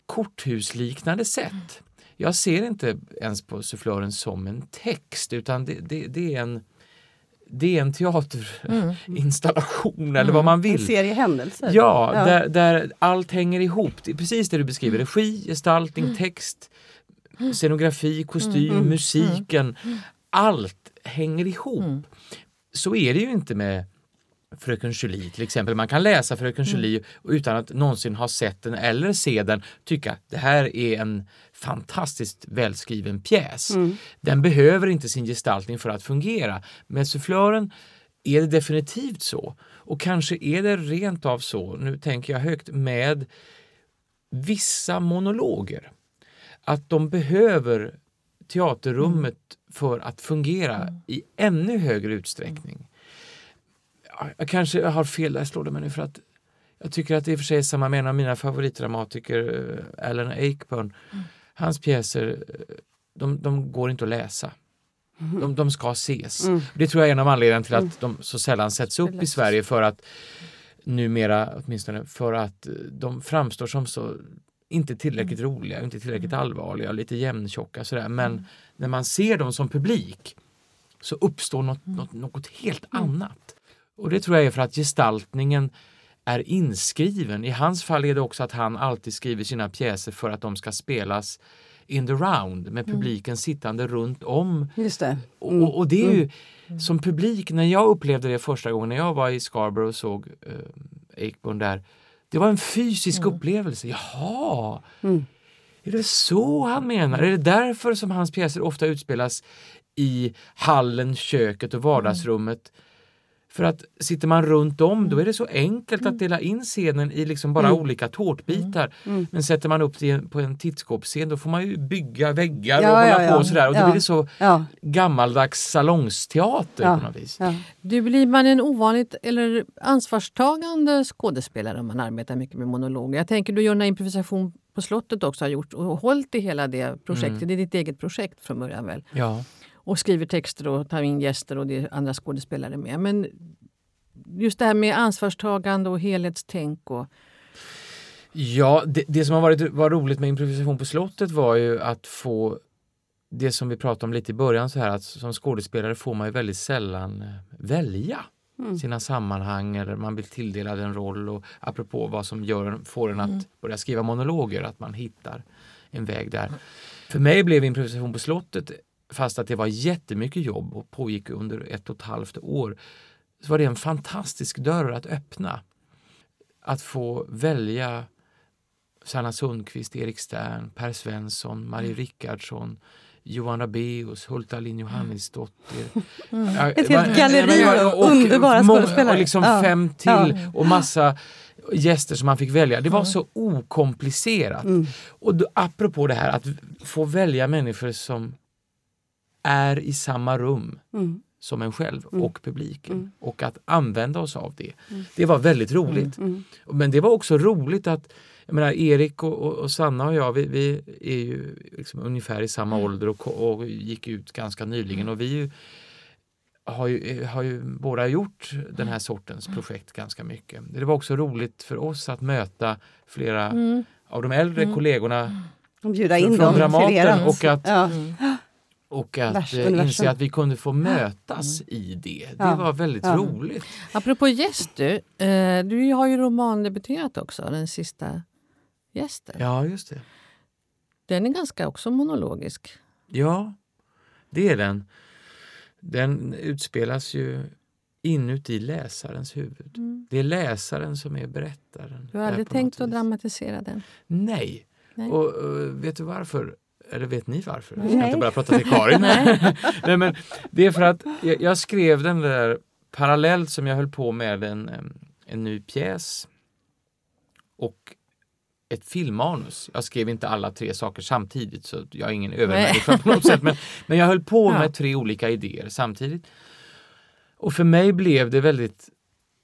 korthusliknande sätt. Jag ser inte ens på sufflören som en text utan det, det, det är en det är en teaterinstallation eller vad man En vill. serie händelser. Ja, Ja. Där, där allt hänger ihop. Det är precis det du beskriver. Regi, gestaltning, text, scenografi, kostym, Mm. musiken. Allt hänger ihop. Mm. Så är det ju inte med Fröken Julie till exempel. Man kan läsa Fröken Julie utan att någonsin ha sett den eller se den tycka det här är en fantastiskt välskriven pjäs. Mm. Den behöver inte sin gestaltning för att fungera. Med sufflören är det definitivt så. Och kanske är det rent av så, nu tänker jag högt, med vissa monologer. Att de behöver teaterrummet för att fungera i ännu högre utsträckning. Ja, Jag kanske har fel, där slår det mig nu för att jag tycker att det i och för sig är samma med en av mina favoritdramatiker, eh, Alan Ayckbourn. Hans pjäser, eh, de, de går inte att läsa. De, de ska ses. Mm. Det tror jag är en av anledningarna till att de så sällan sätts upp i. Sverige för att numera åtminstone för att eh, de framstår som så inte tillräckligt roliga, inte tillräckligt allvarliga, lite jämntjocka sådär. Men när man ser dem som publik så uppstår något, något, något helt annat. Och det tror jag är för att gestaltningen är inskriven. I hans fall är det också att han alltid skriver sina pjäser för att de ska spelas in the round med mm. publiken mm. sittande runt om. Just det. Mm. Och, och, det är ju mm. som publik, när jag upplevde det första gången när jag var i Scarborough och såg eh, Ekborn där. Det var en fysisk mm. upplevelse. Jaha! Mm. Är det så han menar? Är det därför som hans pjäser ofta utspelas i hallen, köket och vardagsrummet? För att sitter man runt om då är det så enkelt att dela in scenen i liksom bara mm. olika tårtbitar. Mm. mm. Men sätter man upp det på en tittskåpsscen då får man ju bygga väggar ja, och hålla ja, på och sådär. Och då blir det så gammaldags salongsteater på något vis. Du blir man en ovanligt eller ansvarstagande skådespelare om man arbetar mycket med monologer. Jag tänker du gör en improvisation på slottet också har gjort och hållit i hela det projektet. Mm. Det är ditt eget projekt från början väl? Ja och skriver texter och tar in gäster och det är andra skådespelare med. Men just det här med ansvarstagande och helhetstänk. Och... Ja, det, det som har varit var roligt med improvisation på slottet var ju att få det som vi pratade om lite i början, så här att som skådespelare får man ju väldigt sällan eh, välja mm. sina sammanhang eller man blir tilldelad en roll och apropå vad som gör, får en att mm. börja skriva monologer, att man hittar en väg där. För mig blev improvisation på slottet fast att det var jättemycket jobb och pågick under ett och ett halvt år, så var det en fantastisk dörr att öppna. Att få välja Sanna Sundqvist, Erik Stern, Per Svensson, Marie mm. Rickardsson, Johan Rabaeus, Hultalin Johannisdotter. Mm. Ja, Ett helt galleri av underbara skådespelare. Och liksom ja. fem till ja. och massa gäster som man fick välja. Det var mm. så okomplicerat. Mm. Och då, apropå det här att få välja människor som är i samma rum mm. som en själv mm. och publiken mm. och att använda oss av det. Mm. Det var väldigt roligt. Mm. Men det var också roligt att jag menar, Erik och, och, och Sanna och jag, vi, vi är ju liksom ungefär i samma ålder och, och, gick ut ganska nyligen och vi har ju, har ju båda gjort den här sortens projekt ganska mycket. Det var också roligt för oss att möta flera av de äldre kollegorna och bjuda in från dem Dramaten och att ja och att Värst, eh, inse att vi kunde få mötas mm. i det. Det ja. var väldigt ja. roligt. Apropå gäst du, eh, du har ju romandebuterat också, den sista gästen. Ja, just det. Den är ganska också monologisk. Ja, det är den. Den utspelas ju inuti läsarens huvud. Mm. Det är läsaren som är berättaren. Du har aldrig tänkt att dramatisera den? Nej. Nej. Och, och vet du varför? Eller vet ni varför? Jag ska inte bara prata till Karin. Nej. men det är för att jag, jag, skrev den där parallellt som jag höll på med en, en ny pjäs och ett filmmanus. Jag skrev inte alla tre saker samtidigt så jag är ingen övermänniska på något sätt. Men, men jag höll på med ja. tre olika idéer samtidigt. Och för mig blev det väldigt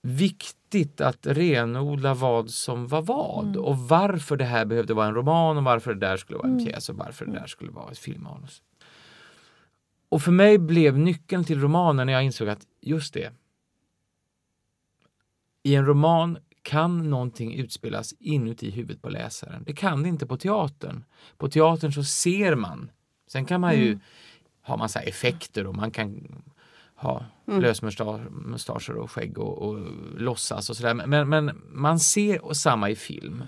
viktigt att renodla vad som var vad mm. och varför det här behövde vara en roman och varför det där skulle vara en mm. pjäs och varför det där skulle vara ett filmmanus. Och för mig blev nyckeln till romanen när jag insåg att just det. I en roman kan någonting utspelas inuti huvudet på läsaren. Det kan det inte på teatern. På teatern så ser man. Sen kan man ju mm. ha massa effekter och man kan ha mm. lösmustascher och skägg och, och låtsas och sådär. Men, men man ser och samma i film.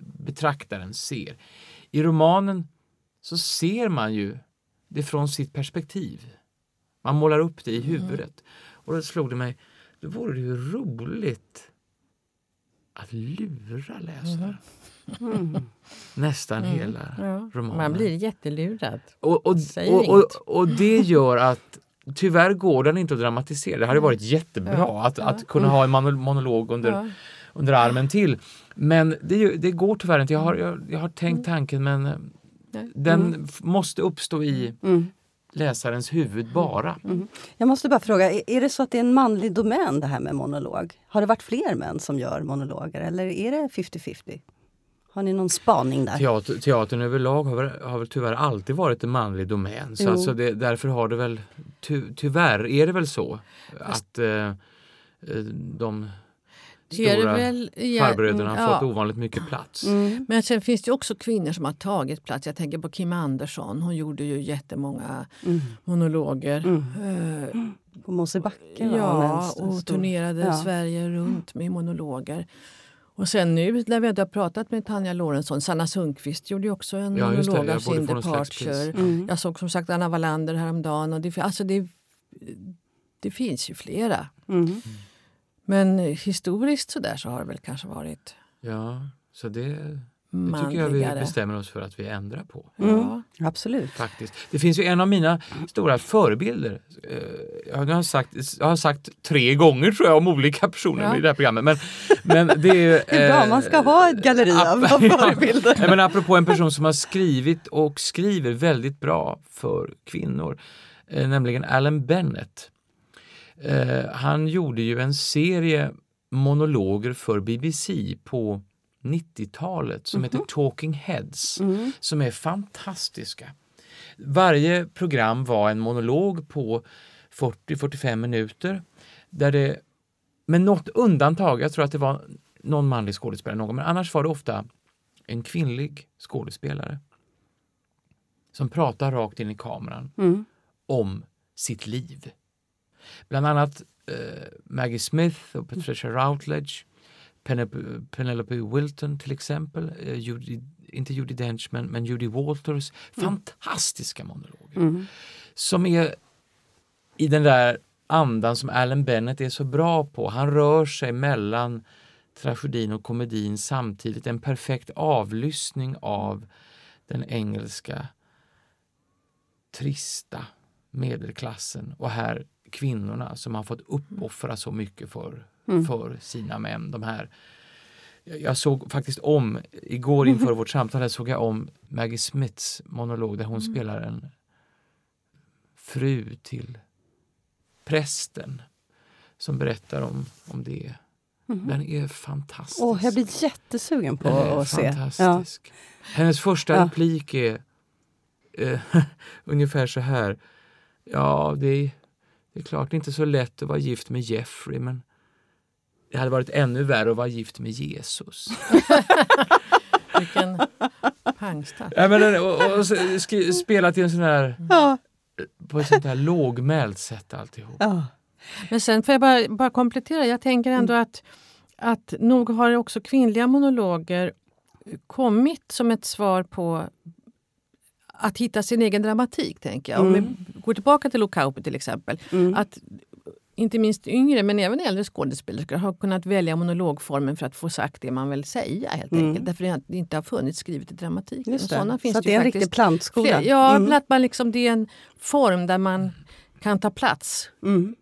Betraktaren ser. I romanen så ser man ju det från sitt perspektiv. Man målar upp det i mm. huvudet. Och då slog det mig, då vore det ju roligt att lura läsaren. Mm. Nästan mm. hela ja. romanen. Man blir jättelurad. Och, och, och, och, och det gör att tyvärr går den inte att dramatisera. Det hade varit jättebra ja, att, ja. att kunna ha en monolog under, ja. under armen till. Men det, det går tyvärr inte. Jag har, jag, jag har tänkt mm. tanken men eh, den mm. måste uppstå i mm. läsarens huvud bara. Mm. Jag måste bara fråga, är det så att det är en manlig domän det här med monolog? Har det varit fler män som gör monologer eller är det 50-50? Har ni någon spaning där? Teater, teatern överlag har väl, har väl tyvärr alltid varit en manlig domän. Så alltså det, därför har det väl, ty, tyvärr är det väl så Fast, att eh, eh de stora väl, ja, farbröderna har ja. fått ovanligt mycket plats. Mm. Men sen finns det också kvinnor som har tagit plats. Jag tänker på Kim Andersson. Hon gjorde ju jättemånga mm. monologer. Mm. Uh, på Mosebacke Ja, och turnerade ja. Sverige runt med monologer. Och sen nu när vi har pratat med Tanja Lorentzon, Sanna Sundqvist gjorde ju också en ja, monolog av sin departure. Mm. Jag såg som sagt Anna Wallander häromdagen. Och det, alltså det, det finns ju flera. Mm. Men historiskt så där så har det väl kanske varit... Ja, så det det tycker jag vi bestämmer oss för att vi ändrar på. Mm, absolut. Faktiskt. Det finns ju en av mina stora förebilder. Eh, jag har sagt, jag har sagt tre gånger tror jag om olika personer ja. i det här programmet. Men, men det är, det är bra, man ska ha ett galleri av förebilder. ja, men apropå en person som har skrivit och skriver väldigt bra för kvinnor, eh, nämligen Alan Bennett. Eh, han gjorde ju en serie monologer för BBC på 90-talet som mm -hmm. heter mhm. Talking Heads mm. som är fantastiska. Varje program var en monolog på 40-45 minuter där det med något undantag, jag tror att det var någon manlig skådespelare, någon, men annars var det ofta en kvinnlig skådespelare som pratar rakt in i kameran mm. om sitt liv. Bland annat eh, Maggie Smith och Patricia Routledge Penelope Wilton till exempel, eh, Judy, inte Judy Dench men, men Judy Walters. Mm. Fantastiska monologer. Mm. Som är i den där andan som Alan Bennett är så bra på. Han rör sig mellan tragedin och komedin samtidigt. En perfekt avlyssning av den engelska trista medelklassen och här kvinnorna som har fått uppoffra så mycket för mm. för sina män. De här jag såg faktiskt om, igår inför vårt samtal, såg jag om Maggie Smiths monolog där hon mm. spelar en fru till prästen som berättar om, om det. Mm. Den är fantastisk. Oh, jag blir jättesugen på att se. Fantastisk. Ja. Hennes första ja. replik är eh, ungefär så här. Ja, det är, det är klart inte så lätt att vara gift med Jeffrey men det hade varit ännu värre att vara gift med Jesus. Vilken pangstart. Ja, men, och, och, och spela till en sån här... Ja. På ett sånt här lågmält sätt alltihop. Ja. Men sen får jag bara, bara komplettera. Jag tänker ändå mm. att, att nog har också kvinnliga monologer kommit som ett svar på att hitta sin egen dramatik. tänker jag. Mm. Om vi går tillbaka till Lokaupi till exempel. Mm. Att inte minst yngre men även äldre skådespelerskor har kunnat välja monologformen för att få sagt det man vill säga. helt mm. enkelt. Därför att det inte har funnits skrivet i dramatiken. Just det. Såna finns så det, är en riktig plantskola? Ja, mm. att man liksom, det är en form där man kan ta plats. Mm.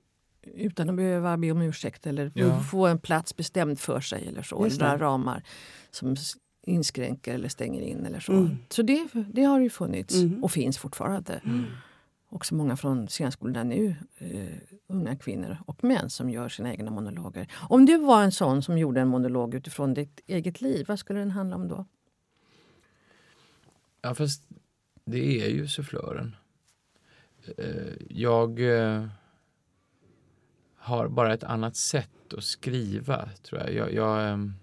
Utan att behöva be om ursäkt eller ja. få en plats bestämd för sig. eller så. Eller ramar som inskränker eller stänger in. eller Så mm. Så det, det har ju funnits mm. och finns fortfarande. Också många från scenskolorna nu, uh, unga kvinnor och män som gör sina egna monologer. Om du var en sån som gjorde en monolog utifrån ditt eget liv, vad skulle den handla om då? Ja, fast det är ju sufflören. Uh, jag uh, har bara ett annat sätt att skriva, tror jag. Jag, jag um,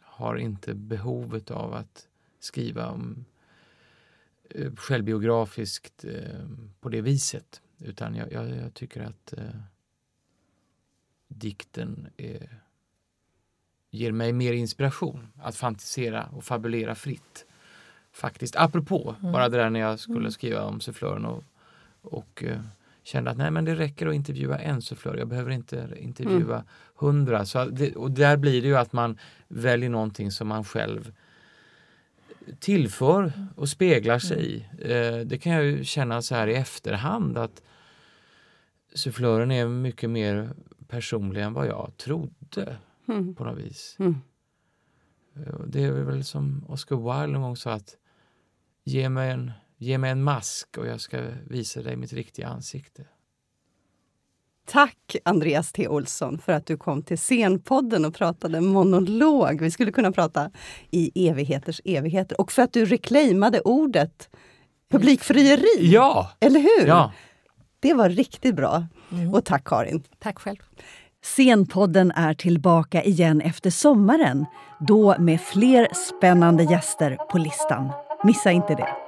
har inte behovet av att skriva om Eh, självbiografiskt eh, på det viset. Utan jag, jag, jag tycker att eh, dikten är, ger mig mer inspiration att fantisera och fabulera fritt. Faktiskt. Apropå mm. bara det där när jag skulle mm. skriva om sufflören och, och eh, kände att nej men det räcker att intervjua en sufflör, jag behöver inte intervjua mm. hundra. Så det, och där blir det ju att man väljer någonting som man själv tillför och speglar sig i. Eh, det kan jag ju känna så här i efterhand att sufflören är mycket mer personlig än vad jag trodde mm. på något vis. Mm. Eh, det är väl som Oscar Wilde en gång sa att ge mig, en, ge mig en mask och jag ska visa dig mitt riktiga ansikte. Tack Andreas T Olsson för att du kom till Scenpodden och pratade monolog. Vi skulle kunna prata i evigheters evigheter. Och för att du reclaimade ordet publikfrieri. Ja! Eller hur? Ja. Det var riktigt bra. Mm. Och tack Karin. Tack själv. Scenpodden är tillbaka igen efter sommaren. Då med fler spännande gäster på listan. Missa inte det.